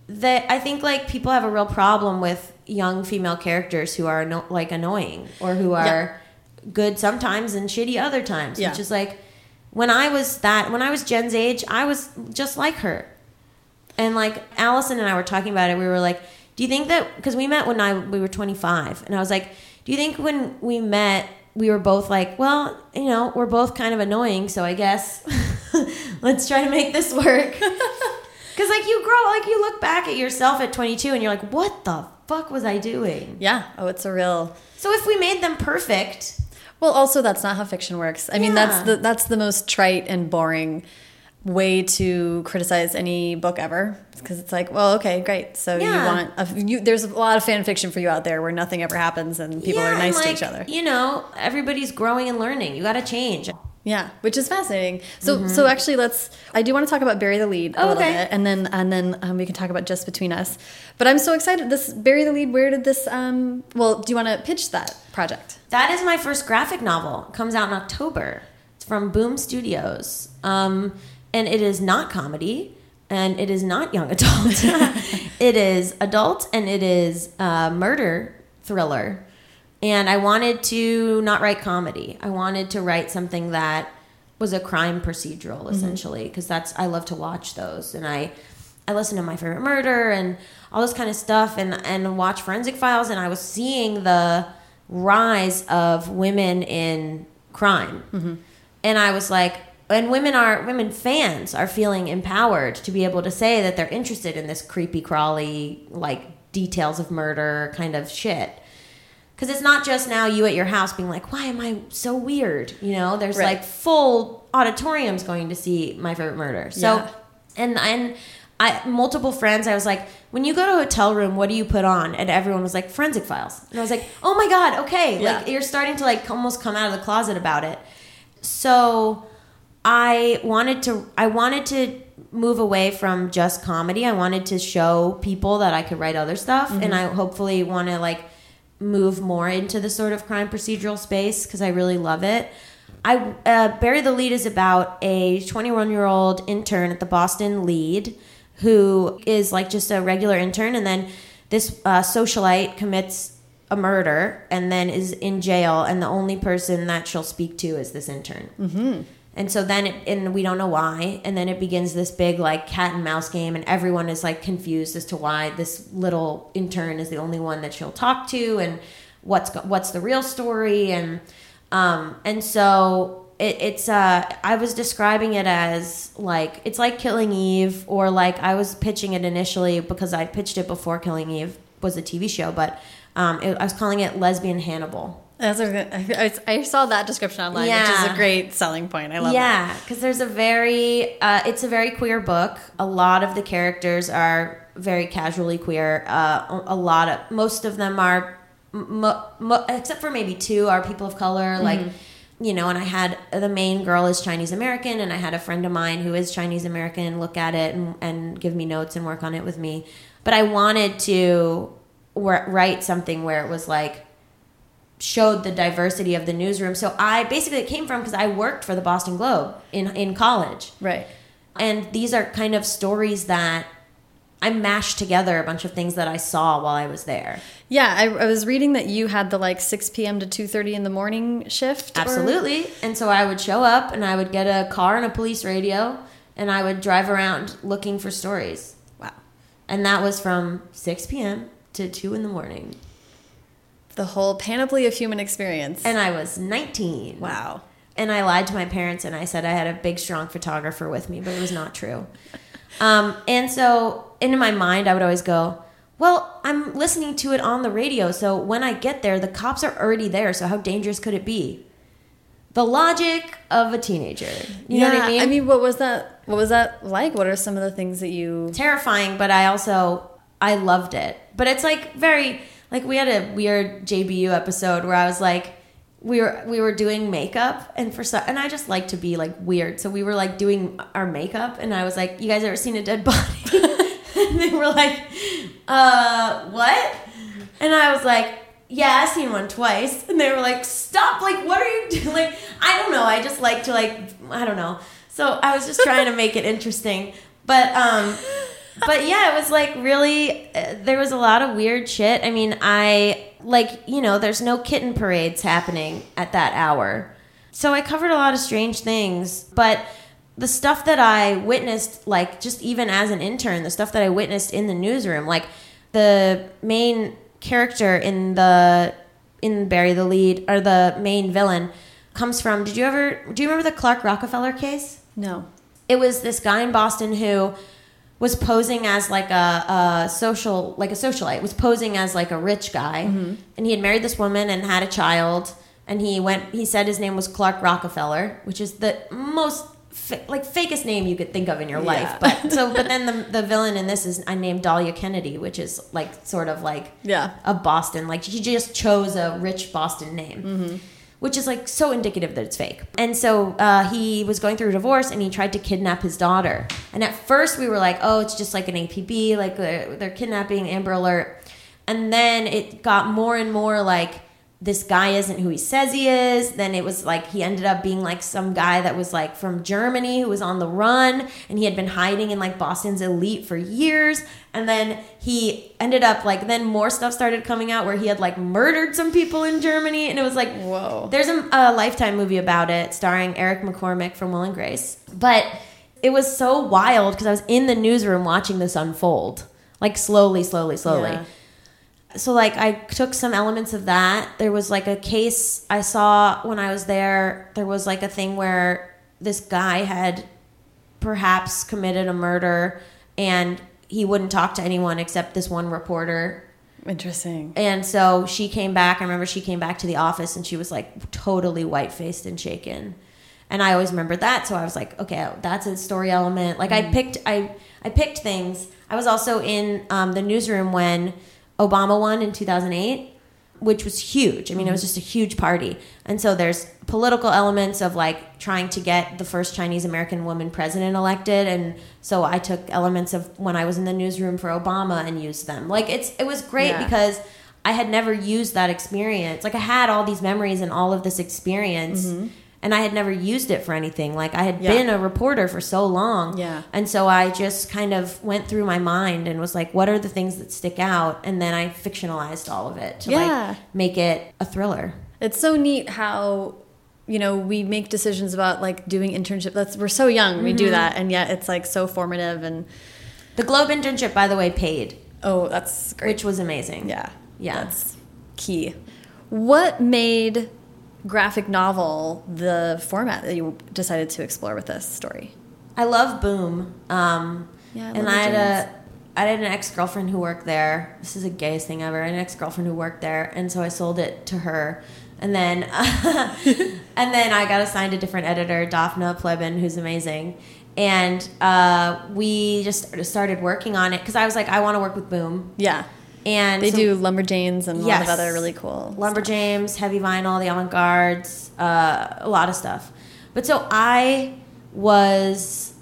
that I think like people have a real problem with young female characters who are no, like annoying or who are good sometimes and shitty other times. Yeah. Which is like when I was that when I was Gen's age, I was just like her. And like Allison and I were talking about it, we were like, "Do you think that because we met when I we were 25?" And I was like, "Do you think when we met we were both like, well, you know, we're both kind of annoying, so I guess let's try to make this work." Cuz like you grow like you look back at yourself at 22 and you're like, "What the fuck was I doing?" Yeah. Oh, it's a real. So if we made them perfect, Well, also that's not how fiction works. I mean, that's the that's the most trite and boring way to criticize any book ever because it's like, well, okay, great. So you want a, you, there's a lot of fan fiction for you out there where nothing ever happens and people Yeah, are nice to each other. You know, everybody's growing and learning. You got to change. Yeah, which is fascinating. So, so actually, let's. I do want to talk about Bury the Lede a. Oh, little okay. bit, and then and then um, we can talk about just between us. But I'm so excited. This Bury the Lede. Where did this? Um, well, do you want to pitch that project? That is my first graphic novel. It comes out in October. It's from Boom Studios. Um, and it is not comedy. and it is not young adult. it is adult, and it is a murder thriller. And I wanted to not write comedy. I wanted to write something that was a crime procedural, essentially, because that's I love to watch those, and I I listen to My Favorite Murder and all this kind of stuff, and and watch Forensic Files, and I was seeing the rise of women in crime, mm-hmm. and I was like, and women are women fans are feeling empowered to be able to say that they're interested in this creepy crawly like details of murder kind of shit. Because it's not just now you at your house being like, why am I so weird? You know, there's Right. like full auditoriums going to see my favorite murder. So, Yeah. and and I multiple friends, I was like, when you go to a hotel room, what do you put on? And everyone was like, forensic files. And I was like, oh my god, okay, Yeah. like you're starting to like almost come out of the closet about it. So I wanted to I wanted to move away from just comedy. I wanted to show people that I could write other stuff and I hopefully want to like move more into the sort of crime procedural space because I really love it. I uh, Bury the Lede is about a 21 year old intern at the Boston Lead who is like just a regular intern, and then this uh, socialite commits a murder and then is in jail, and the only person that she'll speak to is this intern. Mm-hmm. And so then, it, and we don't know why, and then it begins this big like cat and mouse game, and everyone is like confused as to why this little intern is the only one that she'll talk to, and what's what's the real story, and um, and so it, it's uh, I was describing it as like it's like Killing Eve, or like I was pitching it initially because I pitched it before Killing Eve was a TV show, but um, it, I was calling it Lesbian Hannibal. That's a, I, I saw that description online, which is a great selling point. I love that. yeah, because there's a very, uh, it's a very queer book. A lot of the characters are very casually queer. Uh, a lot of, most of them are, except for maybe two, are people of color. Like, you know, and I had the main girl is Chinese American, and I had a friend of mine who is Chinese American look at it and, and give me notes and work on it with me. But I wanted to write something where it was like, showed the diversity of the newsroom. So I basically it came from because I worked for the Boston Globe in in college, Right. and these are kind of stories that I mashed together a bunch of things that I saw while I was there. Yeah, I, I was reading that you had the like 6 p.m. to 2:30 in the morning shift. or- Absolutely, and so I would show up and I would get a car and a police radio, and I would drive around looking for stories, Wow. and that was from six p.m. to two in the morning, The whole panoply of human experience. and I was nineteen. wow. and I lied to my parents and I said I had a big, strong photographer with me, but it was not true. Um, and so, in my mind, I would always go, Well, I'm listening to it on the radio, so when I get there, the cops are already there, so how dangerous could it be? The logic of a teenager. You know what I mean? I mean, what was that? What was that like? What are some of the things that you? terrifying, but I also I loved it. But it's like very like we had a weird JBU episode where I was like we were we were doing makeup and for some and I just like to be like weird. So we were like doing our makeup and I was like, "You guys ever seen a dead body?" and they were like, "Uh, what?" And I was like, "Yeah, I've seen one twice." And they were like, "Stop! Like, what are you doing?" Like, I don't know. I just like to like I don't know. So I was just trying to make it interesting, but um but yeah, it was like really. Uh, there was a lot of weird shit. I mean, I like you know, there's no kitten parades happening at that hour, so I covered a lot of strange things. But the stuff that I witnessed, like just even as an intern, the stuff that I witnessed in the newsroom, like the main character in the in Bury the Lede or the main villain comes from. Did you ever? Do you remember the Clark Rockefeller case? No. it was this guy in Boston who was posing as like a, a social like a socialite was posing as like a rich guy. Mm-hmm. And he had married this woman and had a child. And he went he said his name was Clark Rockefeller which is the most fa- like fakest name you could think of in your life. But so but then the, the villain in this is I named Dahlia Kennedy which is like sort of like Yeah. a Boston. Like he just chose a rich Boston name, mm-hmm. Which is like so indicative that it's fake. And so uh, he was going through a divorce and he tried to kidnap his daughter. And at first we were like, oh, it's just like an APB, like they're, they're kidnapping Amber Alert. And then it got more and more like this guy isn't who he says he is. Then it was like he ended up being like some guy that was like from Germany who was on the run and he had been hiding in like Boston's elite for years. And then he ended up like, then more stuff started coming out where he had like murdered some people in Germany. And it was like, Whoa. There's a, a Lifetime movie about it starring Eric McCormack from Will and Grace. But it was so wild because I was in the newsroom watching this unfold, like slowly, slowly, slowly Yeah. so like I took some elements of that. There was like a case I saw when I was there. There was like a thing where this guy had perhaps committed a murder and he wouldn't talk to anyone except this one reporter. Interesting. And so she came back. I remember she came back to the office and she was like totally white faced and shaken. And I always remembered that. So I was like, okay, that's a story element. Like I picked, I, I picked things. I was also in um, the newsroom when Obama won in 2008, which was huge. I mean, it was mm-hmm. just a huge party. And so there's political elements of like trying to get the first Chinese American woman president elected. And so I took elements of when I was in the newsroom for Obama and used them. Like it's, it was great Yeah. because I had never used that experience. Like I had all these memories and all of this experience. Mm-hmm. And I had never used it for anything. Like I had Mm-hmm. Yeah. been a reporter for so long. Yeah. And so I just kind of went through my mind and was like, what are the things that stick out? And then I fictionalized all of it to Yeah. like make it a thriller. It's so neat how you know we make decisions about like doing internship. That's we're so young we Mm-hmm. do that, and yet it's like so formative. And The Globe internship, by the way, paid, oh, that's great. which was amazing. yeah, Yeah. that's key. What made graphic novel the format that you decided to explore with this story? I love Boom. Um, Yeah, I and I had the a I had an ex girlfriend who worked there. This is the gayest thing ever. I had an ex girlfriend who worked there, and so I sold it to her. And then, and then I got assigned a different editor, Dafna Pleban, who's amazing. And uh, we just started working on it because I was like, I want to work with Boom. Yeah, And they so- do Lumberjanes and a lot of other really cool Lumberjanes, heavy vinyl, the Avant-Guards, uh, a lot of stuff. But so I was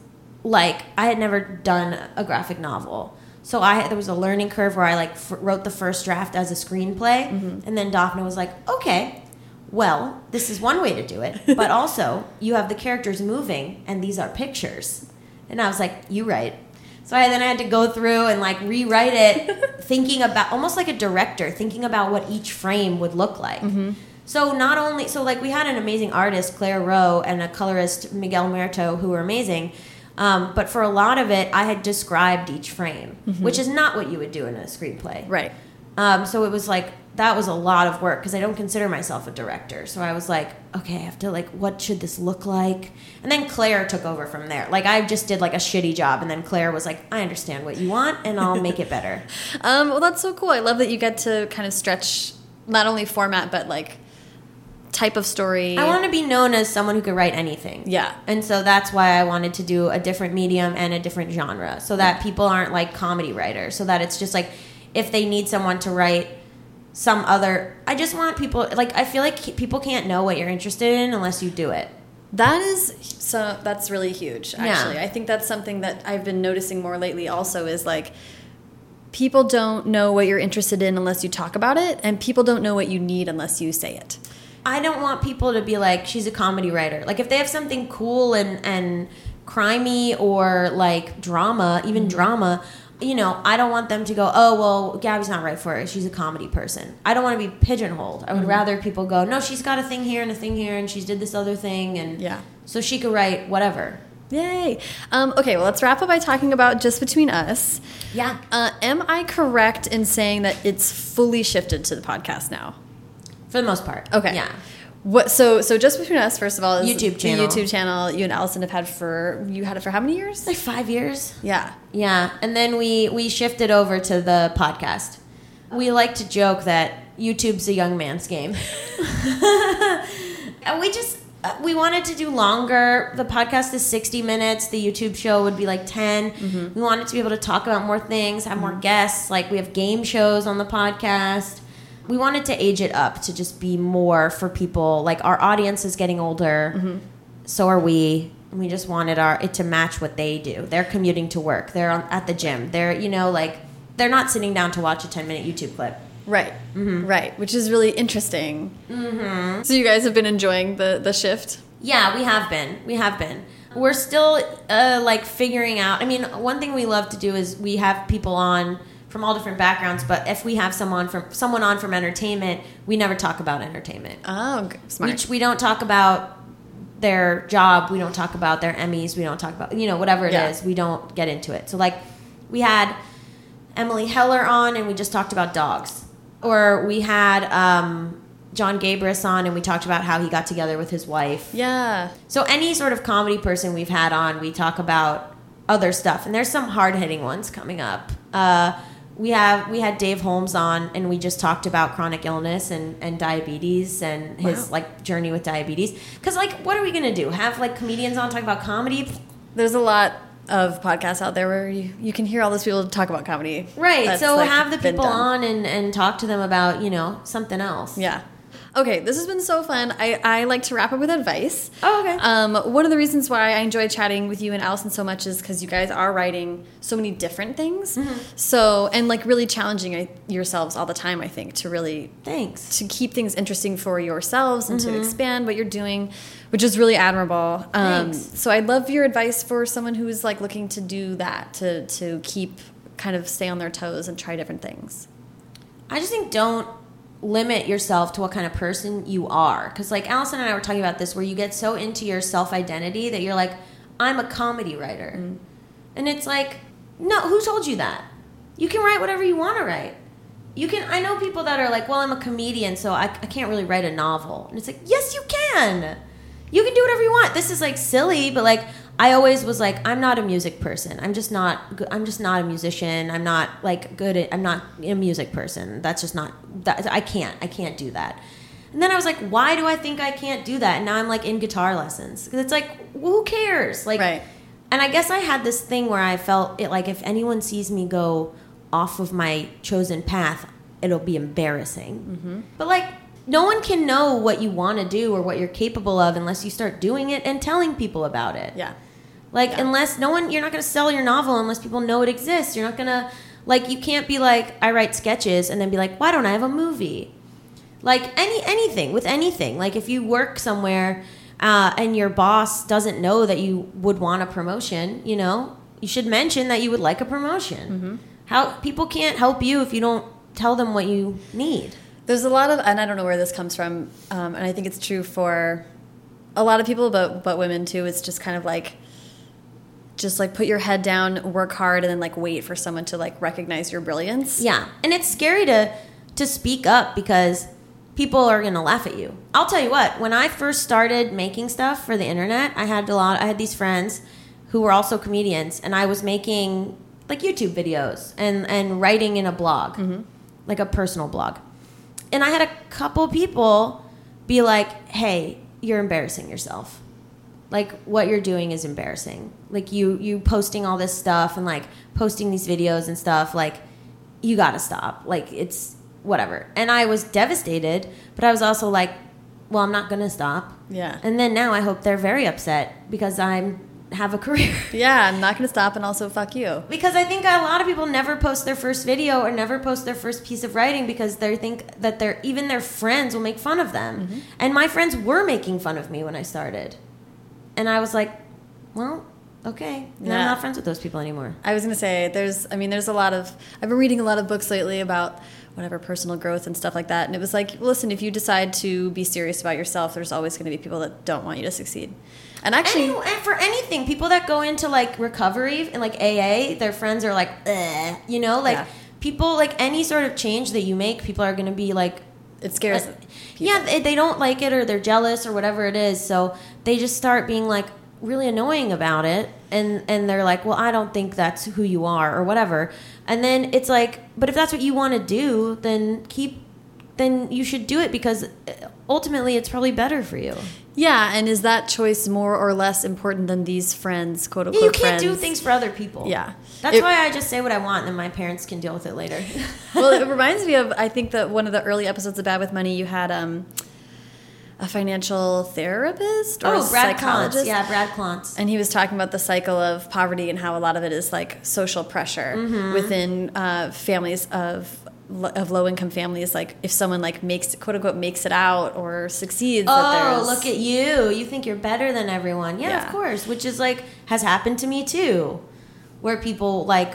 like, I had never done a graphic novel. So I there was a learning curve where I like f- wrote the first draft as a screenplay, and then Dafna was like, "Okay, well, this is one way to do it, but also you have the characters moving, and these are pictures." And I was like, "You right." So I then I had to go through and like rewrite it, thinking about almost like a director, thinking about what each frame would look like. So not only so like we had an amazing artist Claire Roe and a colorist Miquel Muerto who were amazing, um, but for a lot of it I had described each frame, which is not what you would do in a screenplay. right. Um, so it was like that was a lot of work because I don't consider myself a director. So I was like, okay, I have to like, what should this look like? And then Claire took over from there. Like I just did like a shitty job, and then Claire was like, I understand what you want, and I'll make it better. Um, well, that's so cool. I love that you get to kind of stretch not only format but like type of story. I want to be known as someone who could write anything. Yeah. And so that's why I wanted to do a different medium and a different genre so that people aren't like comedy writers, so that it's just like if they need someone to write some other I just want people like I feel like people can't know what you're interested in unless you do it. That is so. That's really huge. Actually, Yeah. I think that's something that I've been noticing more lately. Also, is like people don't know what you're interested in unless you talk about it, and people don't know what you need unless you say it. I don't want people to be like she's a comedy writer. Like if they have something cool and and crimey or like drama, even Mm-hmm. drama, you know, I don't want them to go, "Oh, well, Gaby's not right for it. She's a comedy person." I don't want to be pigeonholed. I would Mm-hmm. rather people go, "No, she's got a thing here and a thing here and she's did this other thing and Yeah. so she could write whatever." Yay! Um, okay, well, let's wrap up by talking about just between us. Yeah. Uh, am I correct in saying that it's fully shifted to the podcast now? For the most part. Okay. Yeah. What? So, so just between us, first of all, is YouTube the channel. YouTube channel you and Allison have had for you had it for how many years? Like 5 years. Yeah. Yeah, and then we we shifted over to the podcast. We like to joke that YouTube's a young man's game. and we just uh, we wanted to do longer. The podcast is 60 minutes. The YouTube show would be like 10. We wanted to be able to talk about more things, have more guests. Like we have game shows on the podcast. We wanted to age it up to just be more for people. Like our audience is getting older so are we and we just wanted our it to match what they do they're commuting to work they're on, at the gym they're you know like they're not sitting down to watch a 10 minute youtube clip Right, right, which is really interesting. Mm-hmm. So you guys have been enjoying the the shift. Yeah, we have been. We have been. We're still uh, like figuring out. I mean, one thing we love to do is we have people on from all different backgrounds. But if we have someone from someone on from entertainment, we never talk about entertainment. Oh, smart. We, we don't talk about their job. We don't talk about their Emmys. We don't talk about you know whatever it is. Yeah. We don't get into it. So like, we had Emily Heller on, and we just talked about dogs. Or we had um, Jon Gabrus on, and we talked about how he got together with his wife. yeah. So any sort of comedy person we've had on, we talk about other stuff, and there's some hard hitting ones coming up. Uh, we have we had Dave Holmes on, and we just talked about chronic illness and, and diabetes and his Wow. like journey with diabetes. Because like, what are we gonna do? Have like comedians on talk about comedy? There's a lot of podcasts out there where you, you can hear all those people talk about comedy. Right. That's, so like, have the people on and and talk to them about you know something else. Yeah. Okay, this has been so fun. I, I like to wrap up with advice. Oh, okay. Um, one of the reasons why I enjoy chatting with you and Allison so much is because you guys are writing so many different things. Mm-hmm. So, and like really challenging yourselves all the time, I think, to really Thanks. to keep things interesting for yourselves and Mm-hmm. to expand what you're doing, which is really admirable. Um, Thanks. so I'd love your advice for someone who's like looking to do that, to to keep kind of stay on their toes and try different things. I just think don't limit yourself to what kind of person you are. Because, like, Allison and I were talking about this, where you get so into your self identity that you're like, I'm a comedy writer. Mm-hmm. And it's like, no, who told you that? You can write whatever you want to write. You can, I know people that are like, well, I'm a comedian, so I, I can't really write a novel. And it's like, yes, you can. You can do whatever you want. This is like silly, but like, I always was like, I'm not a music person. I'm just not. I'm just not a musician. I'm not like good at. I'm not a music person. That's just not. That I can't. I can't do that. And then I was like, why do I think I can't do that? And now I'm like in guitar lessons because it's like, who cares? Like, Right. and I guess I had this thing where I felt it like if anyone sees me go off of my chosen path, it'll be embarrassing. Mm-hmm. But like, no one can know what you want to do or what you're capable of unless you start doing it and telling people about it. Yeah. Like Yeah. unless no one, you're not going to sell your novel unless people know it exists. You're not going to like you can't be like I write sketches and then be like why don't I have a movie? Like any anything with anything. Like if you work somewhere uh, and your boss doesn't know that you would want a promotion, you know, you should mention that you would like a promotion. How people can't help you if you don't tell them what you need. There's a lot of, and I don't know where this comes from, um, and I think it's true for a lot of people, but but women too. It's just kind of like, just like put your head down, work hard, and then like wait for someone to like recognize your brilliance. Yeah, and it's scary to to speak up because people are gonna laugh at you. I'll tell you what. When I first started making stuff for the internet, I had a lot. I had these friends who were also comedians, and I was making like YouTube videos and and writing in a blog, mm-hmm. like a personal blog. And I had a couple people be like, "Hey, you're embarrassing yourself." Like what you're doing is embarrassing like you you posting all this stuff and like posting these videos and stuff like you gotta stop like it's whatever and i was devastated but i was also like well i'm not gonna stop Yeah. and then now i hope they're very upset because i'm have a career Yeah, I'm not going to stop, and also fuck you. because I think a lot of people never post their first video or never post their first piece of writing because they think that their even their friends will make fun of them. Mm-hmm. And my friends were making fun of me when I started. And I was like, well, okay. And I'm not friends with those people anymore. I was going to say, there's, I mean, there's a lot of, I've been reading a lot of books lately about whatever personal growth and stuff like that. And it was like, listen, if you decide to be serious about yourself, there's always going to be people that don't want you to succeed. And actually, Any, and for anything, people that go into like recovery and like AA, their friends are like, you know, like Yeah. people like any sort of change that you make, people are going to be like, it scares Uh, people. yeah they, they don't like it or they're jealous or whatever it is so they just start being like really annoying about it and and they're like well i don't think that's who you are or whatever and then it's like but if that's what you want to do then keep then you should do it because uh, ultimately it's probably better for you Yeah, and is that choice more or less important than these friends, quote Yeah, unquote? you can't do things for other people Yeah. That's It- why i just say what i want and then my parents can deal with it later well, it reminds me of I think that one of the early episodes of Bad with Money, you had um, a financial therapist or oh brad psychologist. Klontz. yeah brad Klontz. And he was talking about the cycle of poverty and how a lot of it is like social pressure Mm-hmm. within uh, families of of low income families, like if someone like makes quote unquote makes it out or succeeds. Oh, look at you. You think you're better than everyone. Yeah, Yeah. of course. Which is like has happened to me too. Where people like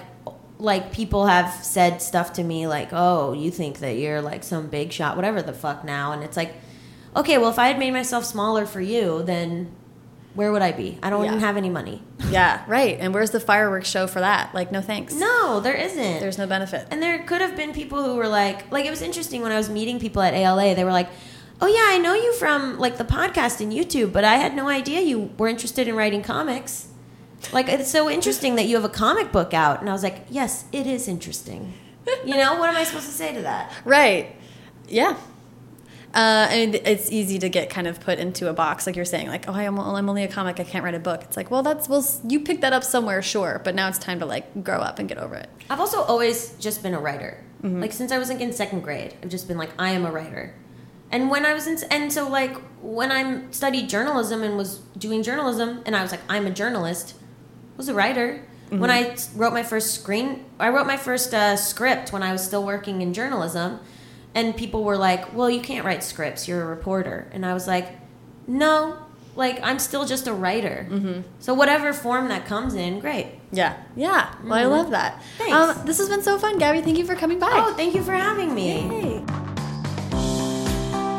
like people have said stuff to me like, "Oh, you think that you're like some big shot, whatever the fuck now." And it's like, "Okay, well if I had made myself smaller for you, then where would I be? I don't Yeah. even have any money." Yeah, right. And where's the fireworks show for that? Like, no thanks. No, there isn't. There's no benefit. And there could have been people who were like, like it was interesting when I was meeting people at ALA. They were like, "Oh yeah, I know you from like the podcast and YouTube, but I had no idea you were interested in writing comics. Like it's so interesting that you have a comic book out." And I was like, "Yes, it is interesting." You know, what am I supposed to say to that? Right. Yeah. Uh, and it's easy to get kind of put into a box, like you're saying, like, oh, I'm, I'm only a comic, I can't write a book. It's like, well, that's well, you picked that up somewhere, sure, but now it's time to like grow up and get over it. I've also always just been a writer. Like since I was like in second grade, I've just been like I am a writer. And when I was in, and so like when I studied journalism and was doing journalism, and I was like I'm a journalist, I was a writer. When I wrote my first screen, I wrote my first uh, script when I was still working in journalism, and people were like, "Well, you can't write scripts. You're a reporter." And I was like, "No." Like I'm still just a writer. So whatever form that comes in, great. Yeah. Yeah. Well, I love that. Thanks. Um, this has been so fun, Gaby. Thank you for coming by. Oh, thank you for having me. Yay.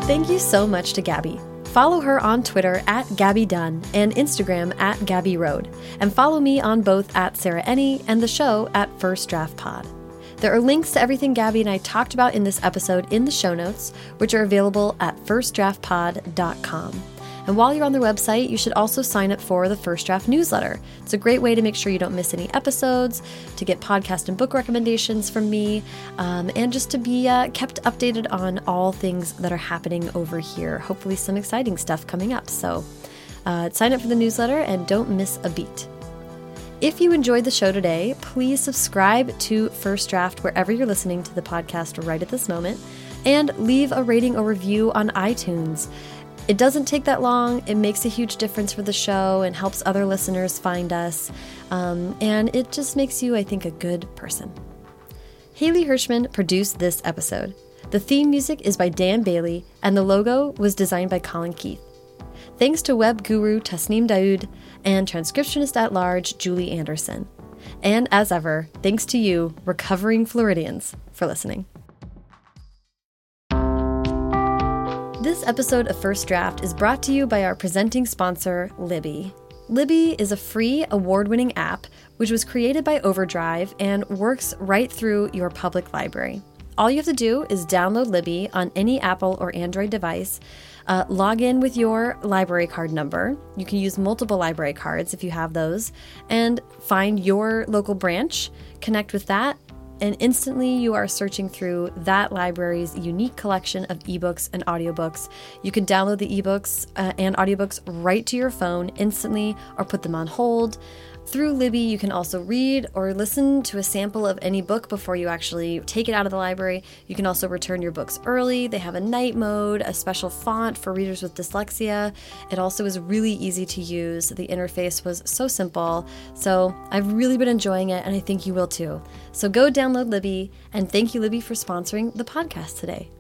Thank you so much to Gaby. Follow her on Twitter at Gaby Dunn and Instagram at Gabby Road. And follow me on both at Sarah Enni and the show at First Draft Pod. There are links to everything Gaby and I talked about in this episode in the show notes, which are available at firstdraftpod.com. And while you're on their website, you should also sign up for the First Draft newsletter. It's a great way to make sure you don't miss any episodes, to get podcast and book recommendations from me, um, and just to be uh, kept updated on all things that are happening over here. Hopefully, some exciting stuff coming up. So, uh, sign up for the newsletter and don't miss a beat. If you enjoyed the show today, please subscribe to First Draft wherever you're listening to the podcast right at this moment and leave a rating or review on iTunes. It doesn't take that long. It makes a huge difference for the show and helps other listeners find us. Um, and it just makes you, I think, a good person. Haley Hirschman produced this episode. The theme music is by Dan Bailey, and the logo was designed by Colin Keith. Thanks to web guru Tasneem Daoud and transcriptionist at large Julie Anderson. And as ever, thanks to you, recovering Floridians, for listening. This episode of First Draft is brought to you by our presenting sponsor, Libby. Libby is a free, award winning app which was created by Overdrive and works right through your public library. All you have to do is download Libby on any Apple or Android device, uh, log in with your library card number. You can use multiple library cards if you have those, and find your local branch, connect with that, and instantly you are searching through that library's unique collection of ebooks and audiobooks. You can download the ebooks uh, and audiobooks right to your phone instantly or put them on hold. Through Libby, you can also read or listen to a sample of any book before you actually take it out of the library. You can also return your books early. They have a night mode, a special font for readers with dyslexia. It also is really easy to use. The interface was so simple. So I've really been enjoying it, and I think you will too. So go download Libby, and thank you, Libby, for sponsoring the podcast today.